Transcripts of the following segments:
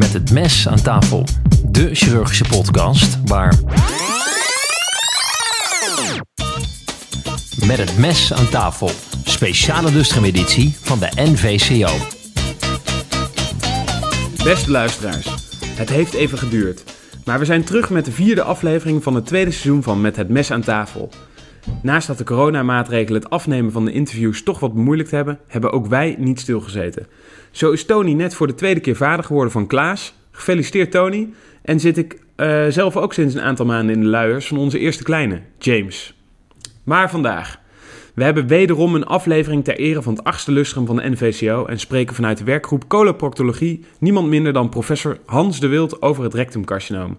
Met het mes aan tafel. De chirurgische podcast waar. Met het mes aan tafel. Speciale lustrum-editie van de NVCO. Beste luisteraars, het heeft even geduurd. Maar we zijn terug met de vierde aflevering van het tweede seizoen van Met het Mes aan tafel. Naast dat de coronamaatregelen het afnemen van de interviews toch wat bemoeilijkt hebben, hebben ook wij niet stilgezeten. Zo is Tony net voor de tweede keer vader geworden van Klaas. Gefeliciteerd Tony. En zit ik eh, zelf ook sinds een aantal maanden in de luiers van onze eerste kleine, James. Maar vandaag. We hebben wederom een aflevering ter ere van het achtste lustrum van de NVCO en spreken vanuit de werkgroep coloproctologie niemand minder dan professor Hans de Wild over het rectumcarcinoom.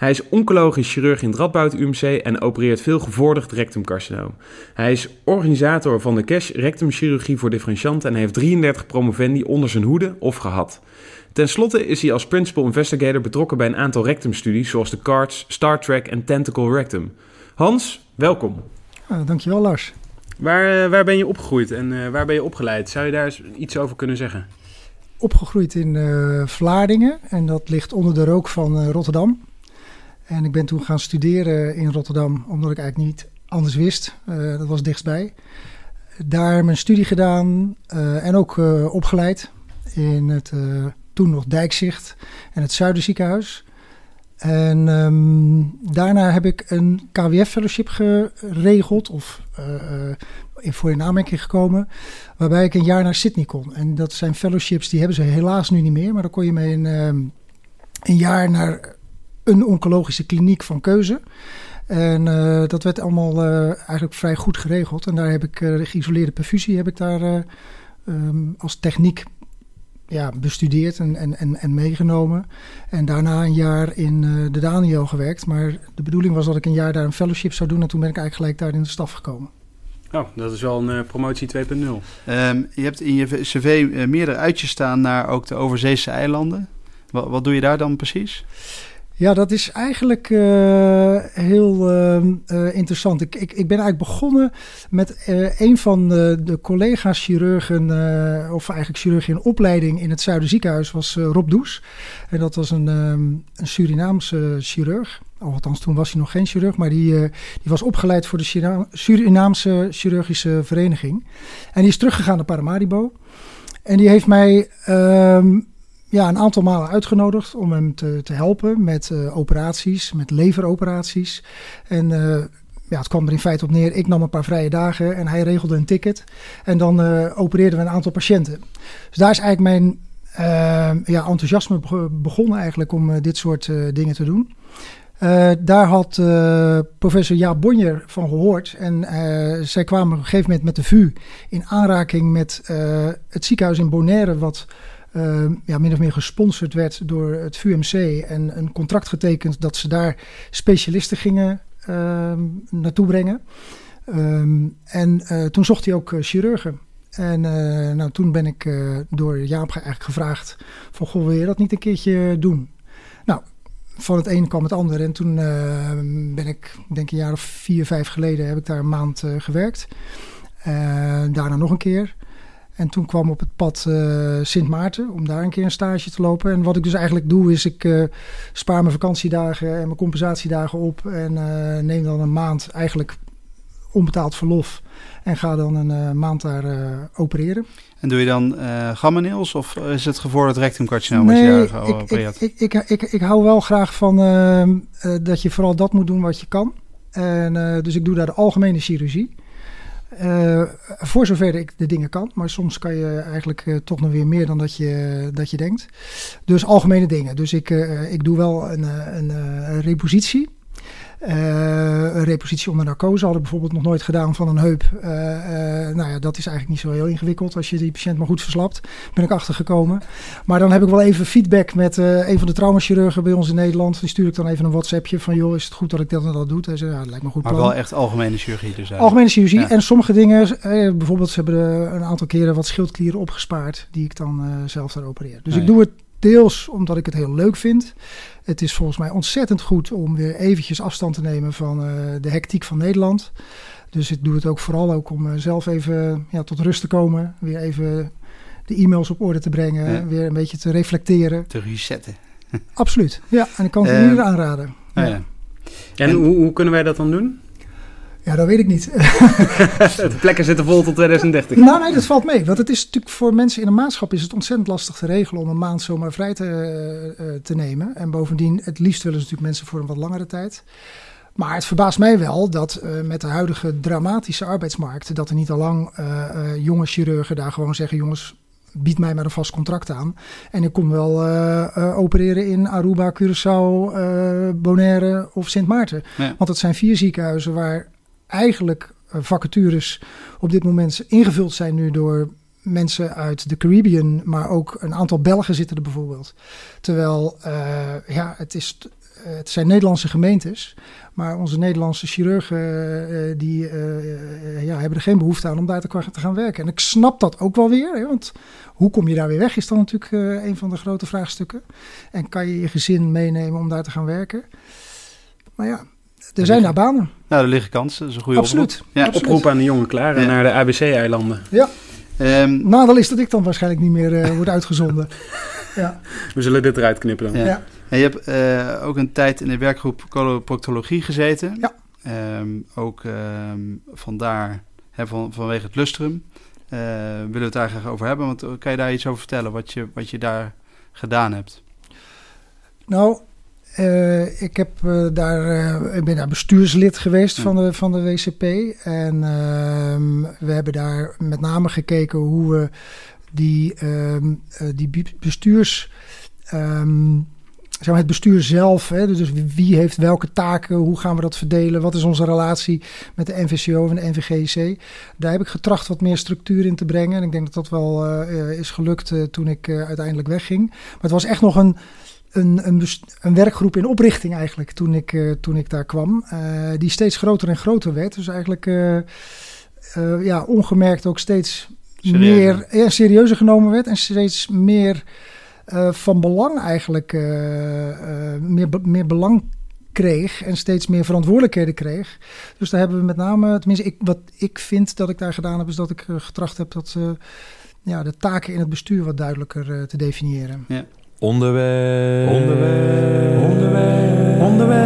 Hij is oncologisch chirurg in het Radboud UMC en opereert veel gevorderd rectumcarcinoom. Hij is organisator van de CASH rectumchirurgie voor differentianten en heeft 33 promovendi onder zijn hoede of gehad. Ten slotte is hij als principal investigator betrokken bij een aantal rectumstudies zoals de CARDS, Star Trek en Tentacle Rectum. Hans, welkom. Uh, dankjewel Lars. Waar, uh, waar ben je opgegroeid en uh, waar ben je opgeleid? Zou je daar eens iets over kunnen zeggen? Opgegroeid in Vlaardingen en dat ligt onder de rook van Rotterdam. En ik ben toen gaan studeren in Rotterdam, omdat ik eigenlijk niet anders wist. Uh, dat was dichtstbij. Daar mijn studie gedaan uh, en ook uh, opgeleid in het toen nog Dijkzicht en het Zuiderziekenhuis. En um, daarna heb ik een KWF-fellowship geregeld, of voor in aanmerking gekomen, waarbij ik een jaar naar Sydney kon. En dat zijn fellowships, die hebben ze helaas nu niet meer, maar dan kon je mee een, um, een jaar naar een oncologische kliniek van keuze. En uh, dat werd allemaal uh, eigenlijk vrij goed geregeld. En daar heb ik uh, de geïsoleerde perfusie heb ik daar um, als techniek ja, bestudeerd en, en, en, en, meegenomen. En daarna een jaar in de Daniel gewerkt. Maar de bedoeling was dat ik een jaar daar een fellowship zou doen. En toen ben ik eigenlijk gelijk daar in de staf gekomen. Oh, dat is wel een promotie 2.0. Um, je hebt in je cv meerdere uitjes staan naar ook de overzeese eilanden. Wat, wat doe je daar dan precies? Ja, dat is eigenlijk uh, heel uh, interessant. Ik, ik, ik ben eigenlijk begonnen met uh, een van de, collega's chirurgen, of eigenlijk chirurg in opleiding in het Zuiderziekenhuis, was Rob Does. En dat was een, um, een Surinaamse chirurg. Althans, toen was hij nog geen chirurg, maar die, die was opgeleid voor de Surinaamse Chirurgische Vereniging. En die is teruggegaan naar Paramaribo. En die heeft mij um, ja, een aantal malen uitgenodigd om hem te, te helpen met uh, operaties, met leveroperaties. En uh, ja, het kwam er in feite op neer. Ik nam een paar vrije dagen en hij regelde een ticket. En dan uh, opereerden we een aantal patiënten. Dus daar is eigenlijk mijn ja, enthousiasme begonnen eigenlijk om dit soort dingen te doen. Daar had professor Jaap Bonjer van gehoord. En zij kwamen op een gegeven moment met de VU in aanraking met het ziekenhuis in Bonaire, wat uh, ja, min of meer gesponsord werd door het VUMC en een contract getekend dat ze daar specialisten gingen uh, naartoe brengen. Um, en uh, toen zocht hij ook chirurgen. En nou, toen ben ik door Jaap eigenlijk gevraagd van, goh, wil je dat niet een keertje doen? Nou, van het een kwam het ander. En toen ben ik, denk een jaar of vier, vijf geleden, heb ik daar een maand gewerkt. daarna nog een keer. En toen kwam op het pad uh, Sint Maarten om daar een keer een stage te lopen. En wat ik dus eigenlijk doe is ik uh, spaar mijn vakantiedagen en mijn compensatiedagen op. En uh, neem dan een maand eigenlijk onbetaald verlof. En ga dan een maand daar opereren. En doe je dan gamma-nails of is het gevorderd rectumcarcinoom nee, als je daar? Ik, ik, ik, ik, ik, hou wel graag van dat je vooral dat moet doen wat je kan. En, dus ik doe daar de algemene chirurgie. Uh, voor zover ik de dingen kan. Maar soms kan je eigenlijk uh, toch nog weer meer dan dat je, dat je denkt. Dus algemene dingen. Dus ik, uh, ik doe wel een, een repositie. Uh, een repositie onder narcose hadden bijvoorbeeld nog nooit gedaan van een heup. Uh, uh, nou ja, dat is eigenlijk niet zo heel ingewikkeld als je die patiënt maar goed verslapt. Ben ik achtergekomen. Maar dan heb ik wel even feedback met een van de traumachirurgen bij ons in Nederland. Die stuur ik dan even een WhatsAppje van joh, is het goed dat ik dat en dat doe? Hij zei, ja, dat lijkt me goed Maar plan. wel echt algemene chirurgie dus eigenlijk. Algemene chirurgie. Ja. En sommige dingen, bijvoorbeeld ze hebben een aantal keren wat schildklieren opgespaard die ik dan zelf daar opereer. Dus ja, ik doe het deels omdat ik het heel leuk vind. Het is volgens mij ontzettend goed om weer eventjes afstand te nemen van uh, de hectiek van Nederland. Dus ik doe het ook vooral ook om uh, zelf even ja, tot rust te komen. Weer even de e-mails op orde te brengen, Ja. weer een beetje te reflecteren. Te resetten. Absoluut. Ja, en ik kan het Eh, ieder aanraden. Oh, Ja. ja. En hoe, hoe kunnen wij dat dan doen? Ja, dat weet ik niet. De plekken zitten vol tot 2030. nou, nee, dat valt mee. Want het is natuurlijk voor mensen in een maatschap is het ontzettend lastig te regelen om een maand zomaar vrij te, eh, eh, te nemen. En bovendien, het liefst willen ze natuurlijk mensen voor een wat langere tijd. Maar het verbaast mij wel dat eh, met de huidige dramatische arbeidsmarkt, dat er niet al lang jonge chirurgen daar gewoon zeggen: jongens, bied mij maar een vast contract aan. En ik kom wel opereren in Aruba, Curaçao, Bonaire of Sint Maarten. Ja. Want het zijn vier ziekenhuizen waar eigenlijk eh, vacatures op dit moment ingevuld zijn nu door mensen uit de Caribbean, maar ook een aantal Belgen zitten er bijvoorbeeld. Terwijl, eh, ja, het, is, eh, het zijn Nederlandse gemeentes, maar onze Nederlandse chirurgen die, ja, hebben er geen behoefte aan om daar te, gaan werken. En ik snap dat ook wel weer, hè, want hoe kom je daar weer weg is dan natuurlijk een van de grote vraagstukken. En kan je je gezin meenemen om daar te gaan werken? Maar ja, er zijn daar banen. Nou, er liggen kansen. Dat is een goede Absoluut. oproep. Ja. Absoluut. Oproep aan de jonge klaren Ja. naar de ABC-eilanden. Ehm, Nadeel is dat ik dan waarschijnlijk niet meer eh word uitgezonden. Ja, We zullen dit eruit knippen dan. Ja. ja. En je hebt eh, ook een tijd in de werkgroep coloproctologie gezeten. Ja. Ehm, ook ehm, vandaar, hè, van, vanwege het lustrum, eh, willen we het daar graag over hebben. Want kan je daar iets over vertellen, wat je, wat je daar gedaan hebt? Nou, eh, ik, heb, eh, daar, eh, ik ben daar bestuurslid geweest Ja. van, de, van de WCP. En ehm, we hebben daar met name gekeken hoe we die, ehm, eh, die bestuurs... zeg maar het bestuur zelf, hè, dus wie- heeft welke taken, hoe gaan we dat verdelen, wat is onze relatie met de NVCO en de NVGC. Daar heb ik getracht wat meer structuur in te brengen. En ik denk dat dat wel is gelukt toen ik uiteindelijk wegging. Maar het was echt nog een, een, een, een werkgroep in oprichting eigenlijk toen ik, eh, toen ik daar kwam. eh, die steeds groter en groter werd. Dus eigenlijk eh, ja, ongemerkt ook steeds meer ja, serieuzer genomen werd. En steeds meer van belang eigenlijk, meer, meer belang kreeg en steeds meer verantwoordelijkheden kreeg. Dus daar hebben we met name, tenminste ik, wat ik vind dat ik daar gedaan heb, is dat ik getracht heb dat ja, de taken in het bestuur wat duidelijker te definiëren. Onderwerp. Onderwerp. Onderwerp.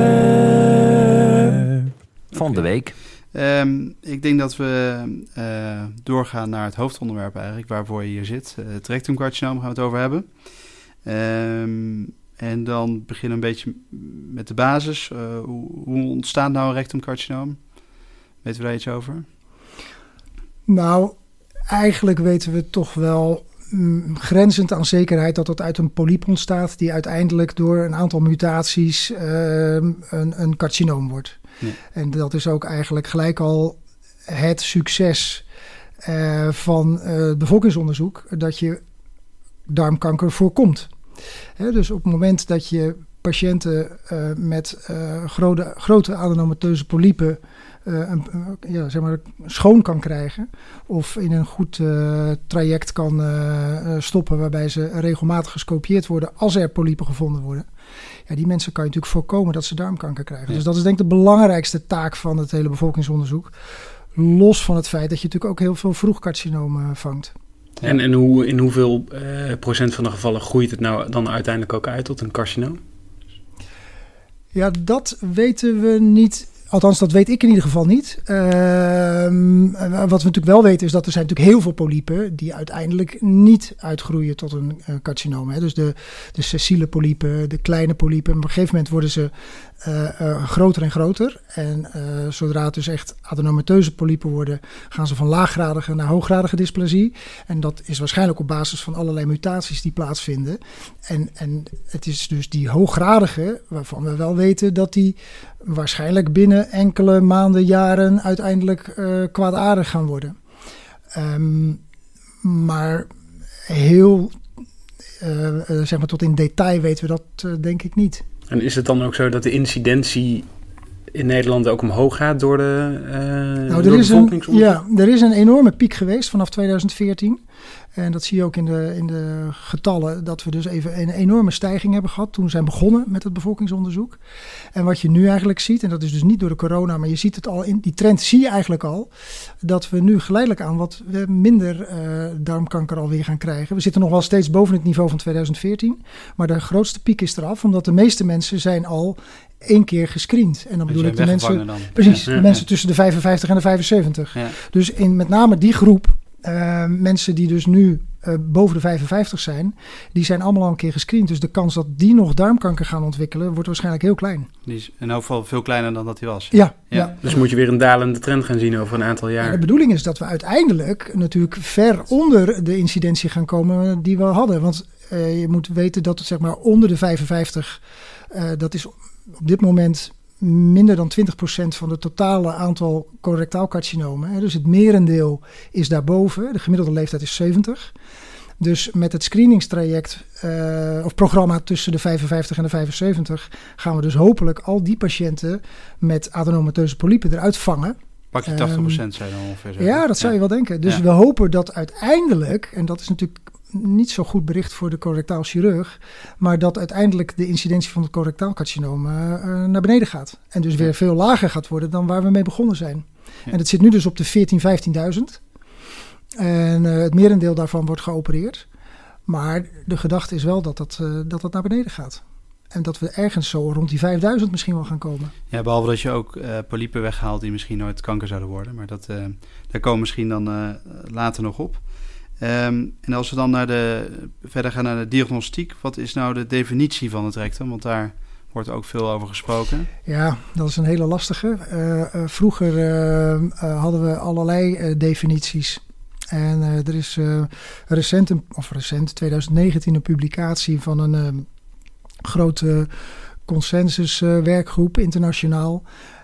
Van de week. Ehm, ik denk dat we eh, doorgaan naar het hoofdonderwerp eigenlijk, waarvoor je hier zit. Eh, het rectumcarcinoom gaan we het over hebben. Ehm, en dan beginnen we een beetje met de basis. Eh, hoe, hoe ontstaat nou een rectumcarcinoom? Weten we daar iets over? Nou, eigenlijk weten we toch wel grenzend aan zekerheid dat het uit een polyp ontstaat die uiteindelijk door een aantal mutaties ehm, een, een carcinoom wordt. Ja. En dat is ook eigenlijk gelijk al het succes eh, van eh, het bevolkingsonderzoek dat je darmkanker voorkomt. Hè, dus op het moment dat je patiënten eh, met grote, grote adenomateuze polypen een, eh, ja, zeg maar, schoon kan krijgen. Of in een goed eh, traject kan eh, stoppen waarbij ze regelmatig gescopieerd worden als er polypen gevonden worden. Ja, die mensen kan je natuurlijk voorkomen dat ze darmkanker krijgen. Ja. Dus dat is denk ik de belangrijkste taak van het hele bevolkingsonderzoek. Los van het feit dat je natuurlijk ook heel veel vroegcarcinomen vangt. En, en hoe, in hoeveel eh, procent van de gevallen groeit het nou dan uiteindelijk ook uit tot een carcinoom? Ja, dat weten we niet. Althans, dat weet ik in ieder geval niet. Ehm, wat we natuurlijk wel weten is dat er zijn natuurlijk heel veel polypen die uiteindelijk niet uitgroeien tot een eh, carcinoom. Dus de, de sessiele polypen, de kleine polypen. Op een gegeven moment worden ze eh, eh, groter en groter. En eh, zodra het dus echt adenomateuze polypen worden, gaan ze van laaggradige naar hooggradige dysplasie. En dat is waarschijnlijk op basis van allerlei mutaties die plaatsvinden. En, en het is dus die hooggradige, waarvan we wel weten dat die waarschijnlijk binnen enkele maanden, jaren uiteindelijk eh kwaadaardig gaan worden. Ehm, maar heel, eh, eh, zeg maar tot in detail weten we dat denk ik niet. En is het dan ook zo dat de incidentie in Nederland ook omhoog gaat door de, uh, nou, er is een, Ja, er is een enorme piek geweest vanaf 2014. En dat zie je ook in de, in de getallen, dat we dus even een enorme stijging hebben gehad toen we zijn begonnen met het bevolkingsonderzoek. En wat je nu eigenlijk ziet, en dat is dus niet door de corona, maar je ziet het al in die trend, zie je eigenlijk al, dat we nu geleidelijk aan wat minder uh, darmkanker alweer gaan krijgen. We zitten nog wel steeds boven het niveau van 2014, maar de grootste piek is eraf, omdat de meeste mensen zijn al één keer gescreend. En dan bedoel ik de mensen. Dan. Precies, de mensen tussen de 55 en de 75. Ja. Dus in met name die groep uh, mensen die dus nu uh, boven de 55 zijn, die zijn allemaal al een keer gescreend. Dus de kans dat die nog darmkanker gaan ontwikkelen, wordt waarschijnlijk heel klein. Die is in elk geval veel kleiner dan dat hij was. Ja, ja. ja. Dus moet je weer een dalende trend gaan zien over een aantal jaar. de bedoeling is dat we uiteindelijk natuurlijk ver onder de incidentie gaan komen die we hadden. Want uh, je moet weten dat het zeg maar onder de 55, dat is op dit moment minder dan 20% van het totale aantal correctaalcarcinomen. Dus het merendeel is daarboven. De gemiddelde leeftijd is 70. Dus met het screeningstraject uh, of programma tussen de 55 en de 75 gaan we dus hopelijk al die patiënten met adenomateuze polypen eruit vangen. Pak je 80% um, zijn dan ongeveer. Ja, dat zou je wel denken. Dus we hopen dat uiteindelijk, en dat is natuurlijk niet zo goed bericht voor de correctaal chirurg. Maar dat uiteindelijk de incidentie van het correctaal carcinoom uh, naar beneden gaat. En dus weer veel lager gaat worden dan waar we mee begonnen zijn. En het zit nu dus op de 14, 15.000. En uh, het merendeel daarvan wordt geopereerd. Maar de gedachte is wel dat dat, uh, dat, dat naar beneden gaat. En dat we ergens zo rond die 5000 misschien wel gaan komen. Ja, behalve dat je ook uh, polypen weghaalt die misschien nooit kanker zouden worden. Maar dat, daar komen we misschien dan later nog op. Um, en als we dan naar de, verder gaan naar de diagnostiek, wat is nou de definitie van het rectum? Want daar wordt ook veel over gesproken. Ja, dat is een hele lastige. Uh, uh, vroeger uh, hadden we allerlei definities. En er is recent, of recent, 2019, een publicatie van een grote consensuswerkgroep internationaal.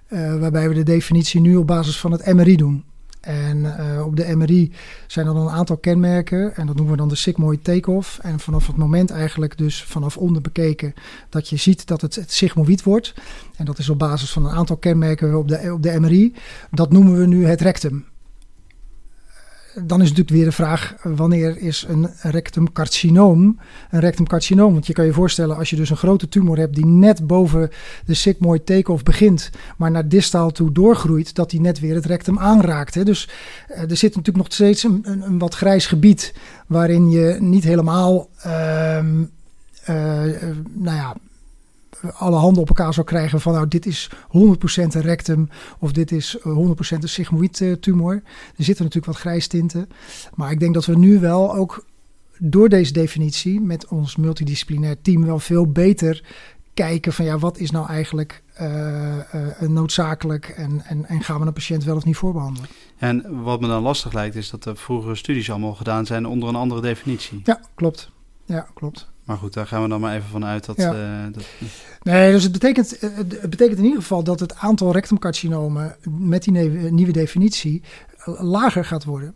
waarbij we de definitie nu op basis van het MRI doen. En op de MRI zijn er dan een aantal kenmerken. En dat noemen we dan de sigmoid take-off. En vanaf het moment eigenlijk dus vanaf onder bekeken dat je ziet dat het, het sigmoïd wordt. En dat is op basis van een aantal kenmerken op de, op de MRI. Dat noemen we nu het rectum dan is natuurlijk weer de vraag: wanneer is een rectumcarcinoom een rectumcarcinoom? Want je kan je voorstellen, als je dus een grote tumor hebt die net boven de sigmoid take-off begint, maar naar distaal toe doorgroeit, dat die net weer het rectum aanraakt. Hè? Dus uh, er zit natuurlijk nog steeds een, een, wat grijs gebied waarin je niet helemaal. Uh, uh, nou ja, alle handen op elkaar zou krijgen van nou dit is 100% een rectum of dit is 100% een sigmoïd eh, tumor. Er zitten natuurlijk wat grijstinten. Maar ik denk dat we nu wel ook door deze definitie met ons multidisciplinair team wel veel beter kijken van ja, wat is nou eigenlijk uh, uh, noodzakelijk en, en, en gaan we een patiënt wel of niet voorbehandelen. En wat me dan lastig lijkt is dat de vroegere studies allemaal gedaan zijn onder een andere definitie. Ja, klopt. Ja, klopt. Maar goed, daar gaan we dan maar even van uit dat... Ja. Uh, dat... Nee, dus het betekent, het betekent in ieder geval dat het aantal rectumcarcinomen met die nieuwe definitie lager gaat worden.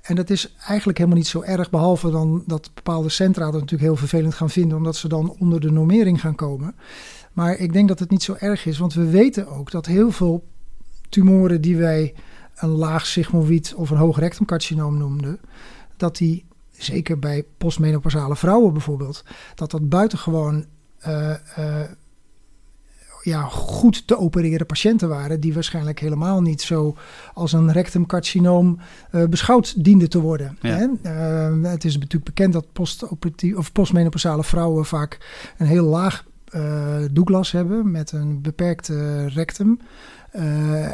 En dat is eigenlijk helemaal niet zo erg, behalve dan dat bepaalde centra dat natuurlijk heel vervelend gaan vinden, omdat ze dan onder de normering gaan komen. Maar ik denk dat het niet zo erg is, want we weten ook dat heel veel tumoren die wij een laag sigmoïd of een hoog rectumcarcinoom noemden, dat die zeker bij postmenopausale vrouwen bijvoorbeeld, dat dat buitengewoon uh, uh, ja, goed te opereren patiënten waren, die waarschijnlijk helemaal niet zo als een rectumcarcinoom uh, beschouwd dienden te worden. Ja. Hè? het is natuurlijk bekend dat post of postmenopausale vrouwen vaak een heel laag Douglas hebben met een beperkte rectum.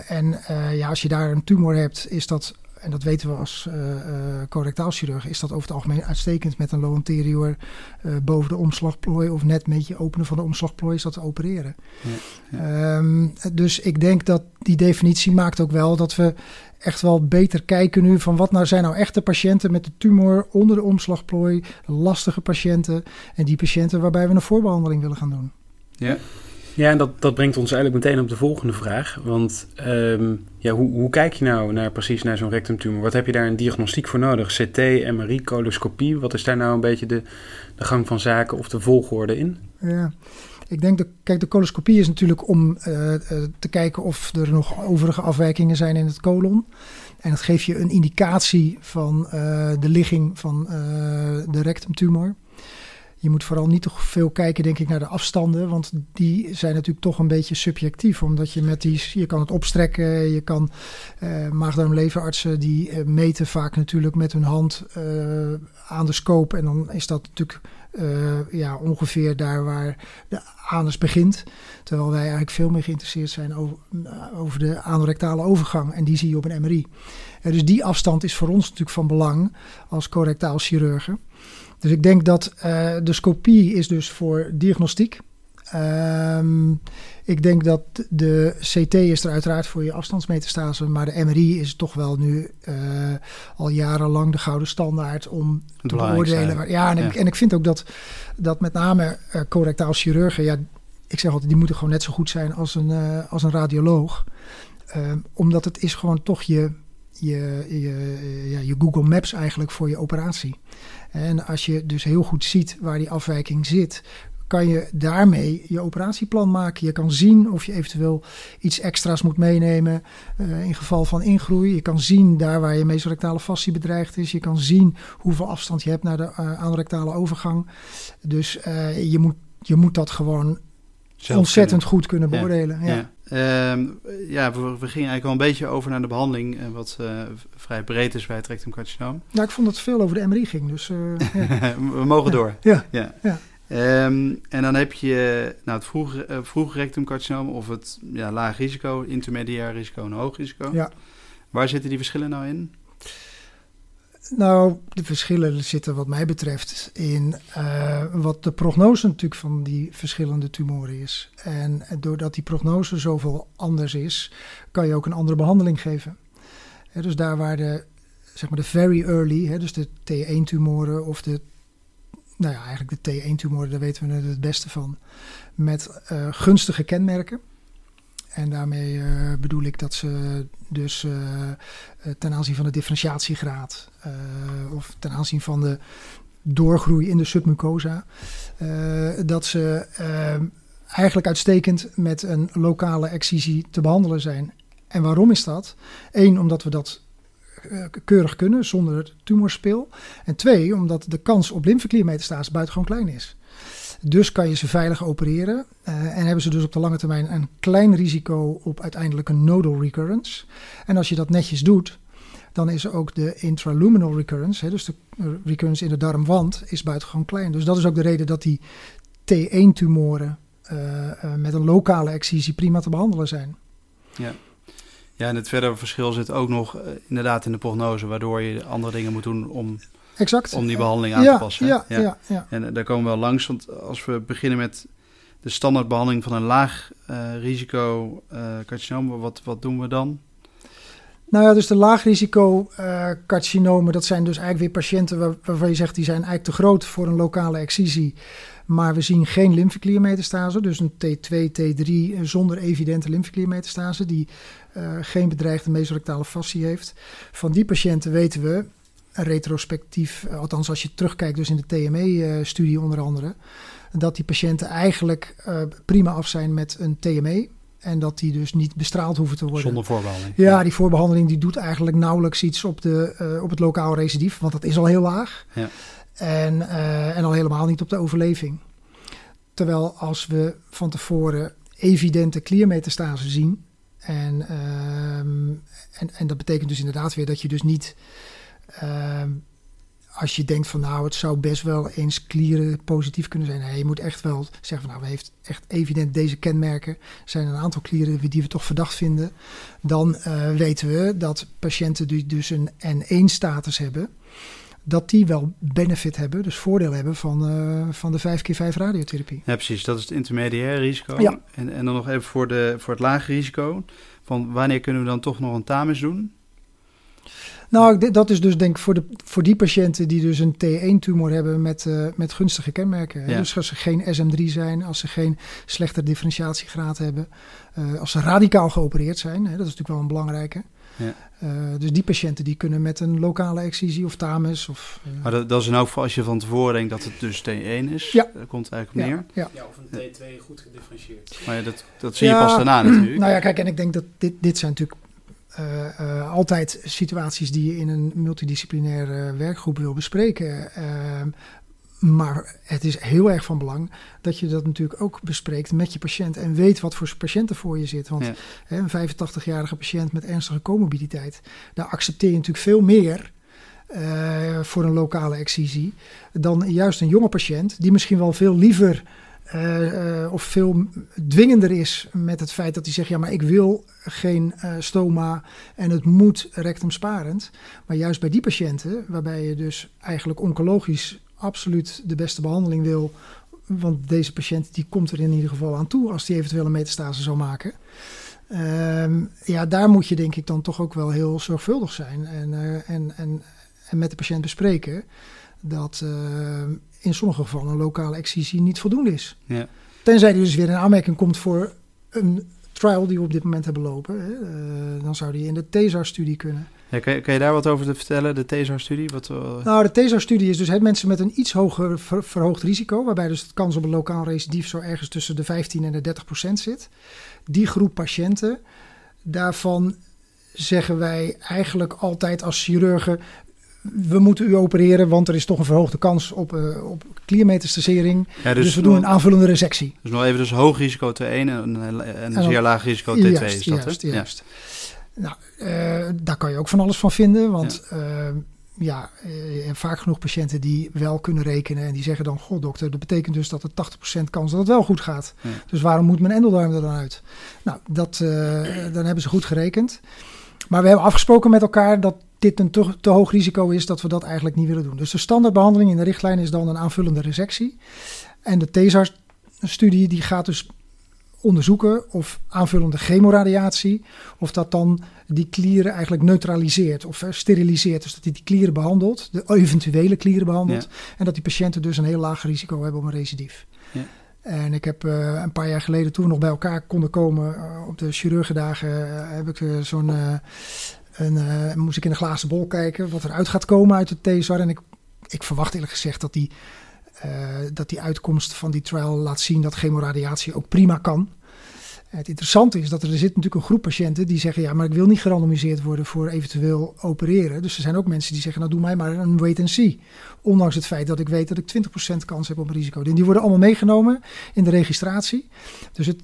en ja, als je daar een tumor hebt, is dat en dat weten we als uh, uh, correctaalchirurg, is dat over het algemeen uitstekend met een low anterior uh, boven de omslagplooi of net met je openen van de omslagplooi is dat te opereren. Ja, ja. Um, dus ik denk dat die definitie maakt ook wel dat we echt wel beter kijken nu van wat nou zijn nou echte patiënten met de tumor onder de omslagplooi, lastige patiënten en die patiënten waarbij we een voorbehandeling willen gaan doen. Ja. Ja, en dat, dat brengt ons eigenlijk meteen op de volgende vraag. Want um, ja, hoe, hoe kijk je nou naar, precies naar zo'n rectumtumor? Wat heb je daar een diagnostiek voor nodig? CT, MRI, coloscopie? Wat is daar nou een beetje de, de gang van zaken of de volgorde in? Ja, Ik denk dat, kijk, de coloscopie is natuurlijk om uh, uh, te kijken of er nog overige afwijkingen zijn in het colon. En dat geeft je een indicatie van uh, de ligging van de rectumtumor. Je moet vooral niet te veel kijken, denk ik, naar de afstanden. Want die zijn natuurlijk toch een beetje subjectief. Omdat je met die, je kan het opstrekken. Je kan uh, maagdarmleverartsen die uh, meten vaak natuurlijk met hun hand uh, aan de scope. En dan is dat natuurlijk ja, ongeveer daar waar de anus begint. Terwijl wij eigenlijk veel meer geïnteresseerd zijn over, over de anorectale overgang. En die zie je op een MRI. dus die afstand is voor ons natuurlijk van belang als correctaal chirurgen. Dus ik denk dat uh, de scopie is dus voor diagnostiek. Um, ik denk dat de CT is er uiteraard voor je afstandsmetastase, maar de MRI is toch wel nu uh, al jarenlang de gouden standaard om te beoordelen. Waar, ja, en, ja. Ik, en ik vind ook dat, dat met name uh, correctaal chirurgen, ja, ik zeg altijd, die moeten gewoon net zo goed zijn als een, uh, als een radioloog. omdat het is gewoon toch je, je, je, ja, je Google Maps eigenlijk voor je operatie. En als je dus heel goed ziet waar die afwijking zit, kan je daarmee je operatieplan maken. Je kan zien of je eventueel iets extra's moet meenemen uh, in geval van ingroei. Je kan zien daar waar je mesorectale fascie bedreigd is. Je kan zien hoeveel afstand je hebt naar de uh, overgang. Dus uh, je, moet, je moet dat gewoon Zelf ontzettend kunnen. goed kunnen beoordelen. Ja. ja. Um, ja, we, we, gingen eigenlijk al een beetje over naar de behandeling, uh, wat uh, vrij breed is bij het rectumcarcinoom. Ja, ik vond dat het veel over de MRI ging, dus... Uh, ja. we mogen door. Ja. ja. ja. Um, en dan heb je nou, het vroege, uh, rectumcarcinoom of het ja, laag risico, intermediair risico en hoog risico. Ja. Waar zitten die verschillen nou in? Nou, de verschillen zitten wat mij betreft in uh, wat de prognose natuurlijk van die verschillende tumoren is. En doordat die prognose zoveel anders is, kan je ook een andere behandeling geven. Dus daar waar de, zeg maar de very early, dus de T1-tumoren of de, nou ja, eigenlijk de T1-tumoren, daar weten we het beste van, met uh, gunstige kenmerken. En daarmee uh, bedoel ik dat ze dus uh, ten aanzien van de differentiatiegraad of ten aanzien van de doorgroei in de submucosa, dat ze eigenlijk uitstekend met een lokale excisie te behandelen zijn. En waarom is dat? Eén, omdat we dat keurig kunnen zonder tumorspeel. En twee, omdat de kans op lymfekliermetastase buitengewoon klein is. Dus kan je ze veilig opereren. Uh, en hebben ze dus op de lange termijn een klein risico op uiteindelijk een nodal recurrence. En als je dat netjes doet, dan is ook de intraluminal recurrence, hè, dus de recurrence in de darmwand, is buitengewoon klein. Dus dat is ook de reden dat die T1-tumoren uh, uh, met een lokale excisie prima te behandelen zijn. Ja. Ja, en het verdere verschil zit ook nog inderdaad in de prognose, waardoor je andere dingen moet doen om exact. om die behandeling aan ja, te passen. Ja, ja. Ja, En daar komen we wel langs, want als we beginnen met de standaardbehandeling van een laag uh, risico uh, carcinoom, wat, wat doen we dan? Nou ja, dus de laagrisico uh, carcinomen, dat zijn dus eigenlijk weer patiënten waar, waarvan je zegt die zijn eigenlijk te groot voor een lokale excisie. Maar we zien geen lymfekliermetastase, dus een T2, T3 zonder evidente lymfekliermetastase die uh, geen bedreigde mesorectale fascie heeft. Van die patiënten weten we retrospectief, althans als je terugkijkt dus in de TME-studie onder andere, dat die patiënten eigenlijk uh, prima af zijn met een TME. En dat die dus niet bestraald hoeven te worden. Zonder voorbehandeling. Ja, die voorbehandeling die doet eigenlijk nauwelijks iets op, de, uh, op het lokaal recidief. Want dat is al heel laag. Ja. En, en al helemaal niet op de overleving. Terwijl als we van tevoren evidente kliermetastase zien. En, en, en dat betekent dus inderdaad weer dat je dus niet als je denkt van nou, het zou best wel eens klieren positief kunnen zijn. Nee, je moet echt wel zeggen van nou, we heeft echt evident deze kenmerken. Er zijn een aantal klieren die we toch verdacht vinden. Dan uh, weten we dat patiënten die dus een N1-status hebben, dat die wel benefit hebben, dus voordeel hebben van, uh, van de 5x5 radiotherapie. Ja, precies. Dat is het intermediair risico. Ja. En, en dan nog even voor, de, voor het lage risico. Van wanneer kunnen we dan toch nog een TAMIS doen? Nou, dat is dus denk ik voor, de, voor die patiënten die dus een T1-tumor hebben met, uh, met gunstige kenmerken. Ja. Dus als ze geen SM3 zijn, als ze geen slechte differentiatiegraad hebben, uh, als ze radicaal geopereerd zijn, hè, dat is natuurlijk wel een belangrijke. Ja. Uh, dus die patiënten die kunnen met een lokale excisie of TAMES. Of, uh, maar dat, dat, is in elk geval als je van tevoren denkt dat het dus T1 is. Ja. Daar komt het eigenlijk op neer. Ja, ja. of een T2 goed gedifferentieerd. Maar ja, dat, dat zie je pas daarna natuurlijk. Nou ja, kijk, en ik denk dat dit, dit zijn natuurlijk uh, altijd situaties die je in een multidisciplinaire werkgroep wil bespreken. Ehm, maar het is heel erg van belang dat je dat natuurlijk ook bespreekt met je patiënt en weet wat voor patiënten voor je zit. Want hè, een 85-jarige patiënt met ernstige comorbiditeit, daar accepteer je natuurlijk veel meer voor een lokale excisie dan juist een jonge patiënt die misschien wel veel liever uh, uh, of veel dwingender is met het feit dat hij zegt: ja, maar ik wil geen uh, stoma en het moet rectumsparend. Maar juist bij die patiënten, waarbij je dus eigenlijk oncologisch absoluut de beste behandeling wil. Want deze patiënt die komt er in ieder geval aan toe als die eventueel een metastase zou maken. Um, ja, daar moet je denk ik dan toch ook wel heel zorgvuldig zijn en, en, en, en met de patiënt bespreken dat uh, in sommige gevallen een lokale excisie niet voldoende is. Ja. Tenzij er dus weer een aanmerking komt voor een trial die we op dit moment hebben lopen. Hè. Uh, dan zou die in de TESAR-studie kunnen. Ja, kan, je, kan, je, daar wat over vertellen, de TESAR-studie? Wat, uh... Nou, de TESAR-studie is dus hè, mensen met een iets hoger ver, verhoogd risico, waarbij dus de kans op een lokaal recidief zo ergens tussen de 15 en de 30 procent zit. Die groep patiënten, daarvan zeggen wij eigenlijk altijd als chirurgen, we moeten u opereren, want er is toch een verhoogde kans op, uh, op. Ja, dus, dus, we doen een aanvullende resectie. Dus nog even dus hoog risico T1 en, en een zeer laag risico T2 juist, is dat, juist, hè? Juist. Ja. Nou, uh, daar kan je ook van alles van vinden, want ja, uh, hebt vaak genoeg patiënten die wel kunnen rekenen en die zeggen dan, god dokter, dat betekent dus dat er 80% kans dat het wel goed gaat. Ja. Dus waarom moet mijn endeldarm er dan uit? Nou, dat, dan hebben ze goed gerekend. Maar we hebben afgesproken met elkaar dat dit een te, te, hoog risico is dat we dat eigenlijk niet willen doen. Dus de standaardbehandeling in de richtlijn is dan een aanvullende resectie. En de TESAR-studie die gaat dus onderzoeken of aanvullende chemoradiatie, of dat dan die klieren eigenlijk neutraliseert of steriliseert. Dus dat hij die klieren behandelt, de eventuele klieren behandelt. Ja. En dat die patiënten dus een heel laag risico hebben op een recidief. Ja. En ik heb uh, een paar jaar geleden, toen we nog bij elkaar konden komen uh, op de chirurgendagen, uh, heb ik zo'n en uh, moest ik in de glazen bol kijken wat eruit gaat komen uit de TSR. En ik, ik verwacht eerlijk gezegd dat die, uh, dat die uitkomst van die trial laat zien dat chemoradiatie ook prima kan. Het interessante is dat er, er zit natuurlijk een groep patiënten die zeggen: ja, maar ik wil niet gerandomiseerd worden voor eventueel opereren. Dus er zijn ook mensen die zeggen: nou, doe mij maar een wait and see. Ondanks het feit dat ik weet dat ik 20% kans heb op een risico. En die worden allemaal meegenomen in de registratie. Dus het,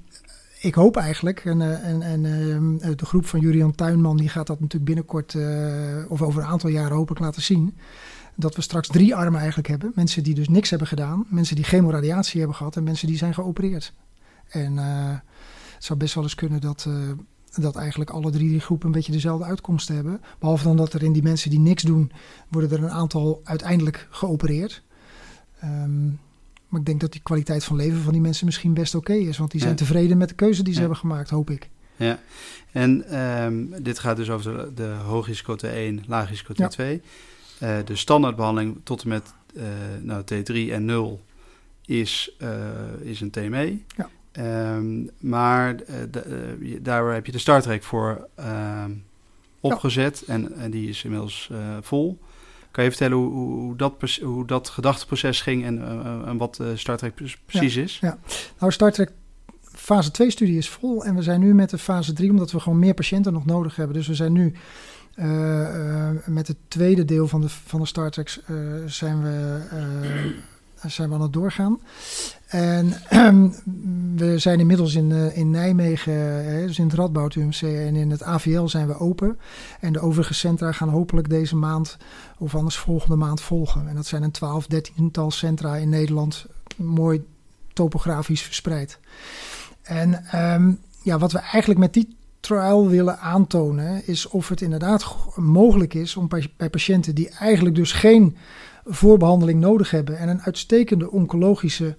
ik hoop eigenlijk, en, en, en uh, de groep van Jurian Tuinman die gaat dat natuurlijk binnenkort uh, of over een aantal jaren hopelijk laten zien. Dat we straks drie armen eigenlijk hebben. Mensen die dus niks hebben gedaan, mensen die chemoradiatie hebben gehad en mensen die zijn geopereerd. En het zou best wel eens kunnen dat, dat eigenlijk alle drie die groepen een beetje dezelfde uitkomsten hebben. Behalve dan dat er in die mensen die niks doen, worden er een aantal uiteindelijk geopereerd. Um, maar ik denk dat die kwaliteit van leven van die mensen misschien best oké okay is. Want die zijn ja. tevreden met de keuze die ze ja. hebben gemaakt, hoop ik. Ja, en um, dit gaat dus over de, de hoogrisico T1, laagrisico T2. Ja. Uh, de standaardbehandeling tot en met uh, nou, T3 en 0 is, uh, is een TME. Ja. Um, maar de, daar heb je de starttrek voor um, opgezet en, en die is inmiddels vol. Kan je vertellen hoe, hoe, dat, hoe dat gedachteproces ging en, uh, en wat uh, Star Trek precies ja, is? Ja, nou Star Trek fase 2 studie is vol en we zijn nu met de fase 3 omdat we gewoon meer patiënten nog nodig hebben. Dus we zijn nu uh, met het tweede deel van de, van de Star Trek zijn we zijn we aan het doorgaan. En we zijn inmiddels in, uh, in Nijmegen, hè, dus in het Radboud UMC en in het AVL zijn we open. En de overige centra gaan hopelijk deze maand of anders volgende maand volgen. En dat zijn een 12, 13 tal centra in Nederland, mooi topografisch verspreid. En um, ja, wat we eigenlijk met die trial willen aantonen is of het inderdaad mogelijk is om bij patiënten die eigenlijk dus geen voorbehandeling nodig hebben en een uitstekende oncologische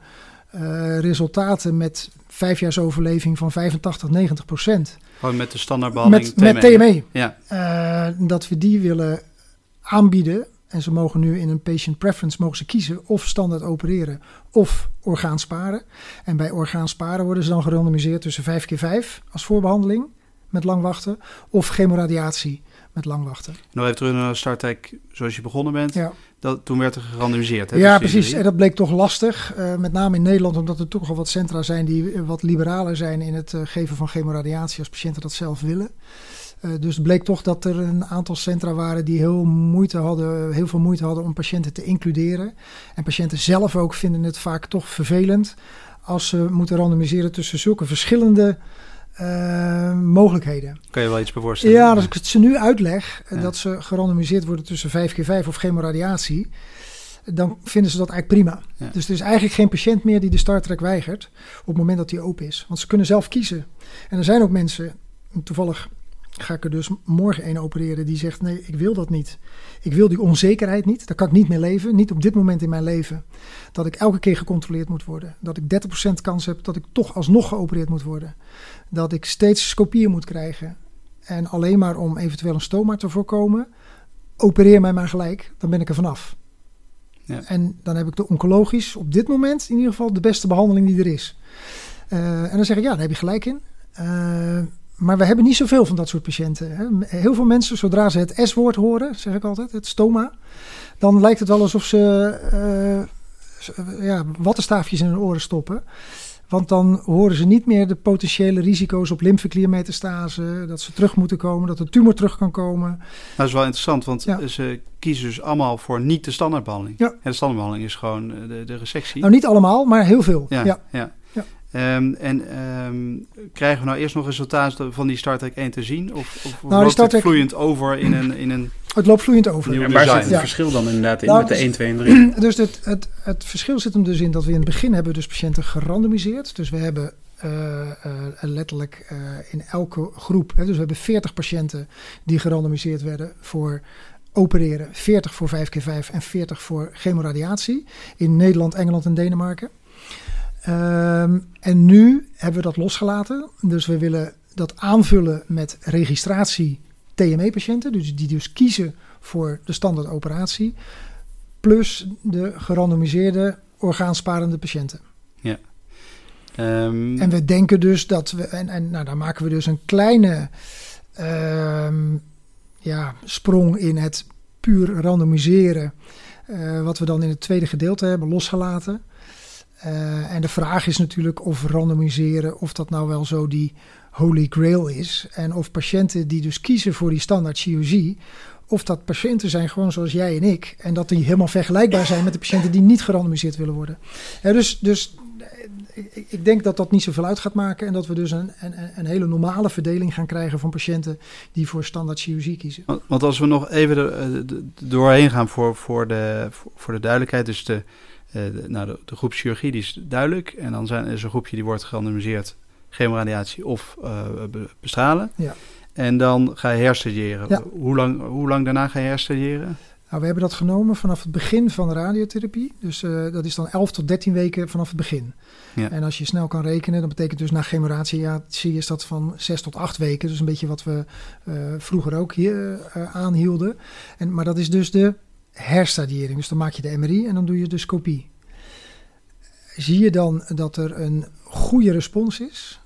uh, resultaten met vijf jaar overleving van 85, 90 procent. Gewoon met de standaardbehandeling met, TME. Met TME. Ja. Uh, dat we die willen aanbieden. En ze mogen nu in een patient preference mogen ze kiezen of standaard opereren of orgaan sparen. En bij orgaan sparen worden ze dan gerandomiseerd tussen 5 keer 5 als voorbehandeling met lang wachten. Of chemoradiatie met lang wachten. Nog even terug naar StarTech, zoals je begonnen bent. Ja, Dat, toen werd er gerandomiseerd. Hè, ja precies. En dat bleek toch lastig. eh, met name in Nederland, omdat er toch al wat centra zijn die eh, wat liberaler zijn in het eh, geven van chemoradiatie als patiënten dat zelf willen. Dus het bleek toch dat er een aantal centra waren die heel, moeite hadden, heel veel moeite hadden om patiënten te includeren. En patiënten zelf ook vinden het vaak toch vervelend als ze moeten randomiseren tussen zulke verschillende eh, mogelijkheden. Kan je wel iets bij voorstellen? Ja, als ik het ze nu uitleg, eh, Ja. dat ze gerandomiseerd worden tussen 5 keer 5 of chemoradiatie, dan vinden ze dat eigenlijk prima. Ja. Dus er is eigenlijk geen patiënt meer die de Star Trek weigert op het moment dat die open is. Want ze kunnen zelf kiezen. En er zijn ook mensen, toevallig ga ik er dus morgen een opereren, die zegt nee, ik wil dat niet. Ik wil die onzekerheid niet, daar kan ik niet mee leven. Niet op dit moment in mijn leven. Dat ik elke keer gecontroleerd moet worden. Dat ik 30% kans heb dat ik toch alsnog geopereerd moet worden. Dat ik steeds scopieën moet krijgen. En alleen maar om eventueel een stoma te voorkomen, opereer mij maar gelijk, dan ben ik er vanaf. Ja. En dan heb ik de oncologisch op dit moment in ieder geval de beste behandeling die er is. Eh, en dan zeg ik, ja, daar heb je gelijk in. Eh, maar we hebben niet zoveel van dat soort patiënten. Hè. Heel veel mensen, zodra ze het S-woord horen, zeg ik altijd, het stoma, dan lijkt het wel alsof ze s- ja, wattenstaafjes in hun oren stoppen. Want dan horen ze niet meer de potentiële risico's op lymfekliermetastase, dat ze terug moeten komen, dat de tumor terug kan komen. Dat is wel interessant, want Ja. ze kiezen dus allemaal voor niet de standaardbehandeling. Ja. En de standaardbehandeling is gewoon eh, de, de resectie. Nou, niet allemaal, maar heel veel. ja, ja. ja. Ehm, en ehm, krijgen we nou eerst nog resultaten van die Star Trek 1 te zien? Of, of die loopt Star het vloeiend over in een... In een Het loopt vloeiend over. En waar zit het Ja. verschil dan inderdaad in Nou, met de dus- 1, 2 en 3? Dus het, het, het verschil zit hem dus in dat we in het begin hebben dus patiënten gerandomiseerd. Dus we hebben eh, eh, letterlijk eh, in elke groep, hè, dus we hebben 40 patiënten die gerandomiseerd werden voor opereren. 40 voor 5 keer 5 en 40 voor chemoradiatie in Nederland, Engeland en Denemarken. Ehm, en nu hebben we dat losgelaten. Dus we willen dat aanvullen met registratie TME-patiënten. Dus die dus kiezen voor de standaard operatie. Plus de gerandomiseerde orgaansparende patiënten. ehm, En we denken dus dat we. En, en nou, daar maken we dus een kleine ehm, ja, sprong in het puur randomiseren. eh, wat we dan in het tweede gedeelte hebben losgelaten. Eh, en de vraag is natuurlijk of randomiseren, of dat nou wel zo die holy grail is. En of patiënten die dus kiezen voor die standaard COG, of dat patiënten zijn gewoon zoals jij en ik. En dat die helemaal vergelijkbaar zijn met de patiënten die niet gerandomiseerd willen worden. Dus, dus eh, ik, denk dat dat niet zoveel uit gaat maken. En dat we dus een, een, hele normale verdeling gaan krijgen van patiënten die voor standaard COG kiezen. Want, als we nog even eh, doorheen gaan voor, voor, de, voor, de duidelijkheid. Dus de, de, nou, de, de groep chirurgie die is duidelijk. En dan zijn, is een groepje die wordt gerandomiseerd. Chemoradiatie of eh, be- bestralen. Ja. En dan ga je herstuderen. Ja. Hoe, lang, hoe lang daarna ga je herstuderen? Nou, we hebben dat genomen vanaf het begin van de radiotherapie. Dus eh, dat is dan 11 tot 13 weken vanaf het begin. Ja. En als je snel kan rekenen, dan betekent dus na chemoradiatie is dat van 6 tot 8 weken. Dus een beetje wat we eh, vroeger ook hier eh, aanhielden. En, maar dat is dus de herstadiering. Dus dan maak je de MRI en dan doe je de scopie. Zie je dan dat er een goede respons is?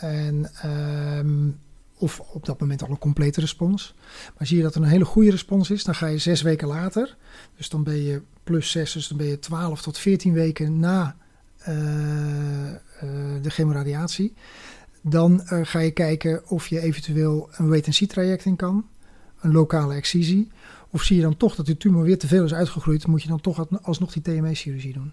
En, ehm, of op dat moment al een complete respons. Maar zie je dat er een hele goede respons is, dan ga je zes weken later. Dus dan ben je plus zes, dus dan ben je 12 tot 14 weken na eh, eh, de chemoradiatie. Dan eh, ga je kijken of je eventueel een wait-and-see traject in kan. Een lokale excisie. Of zie je dan toch dat de tumor weer te veel is uitgegroeid, moet je dan toch alsnog die TME-chirurgie doen.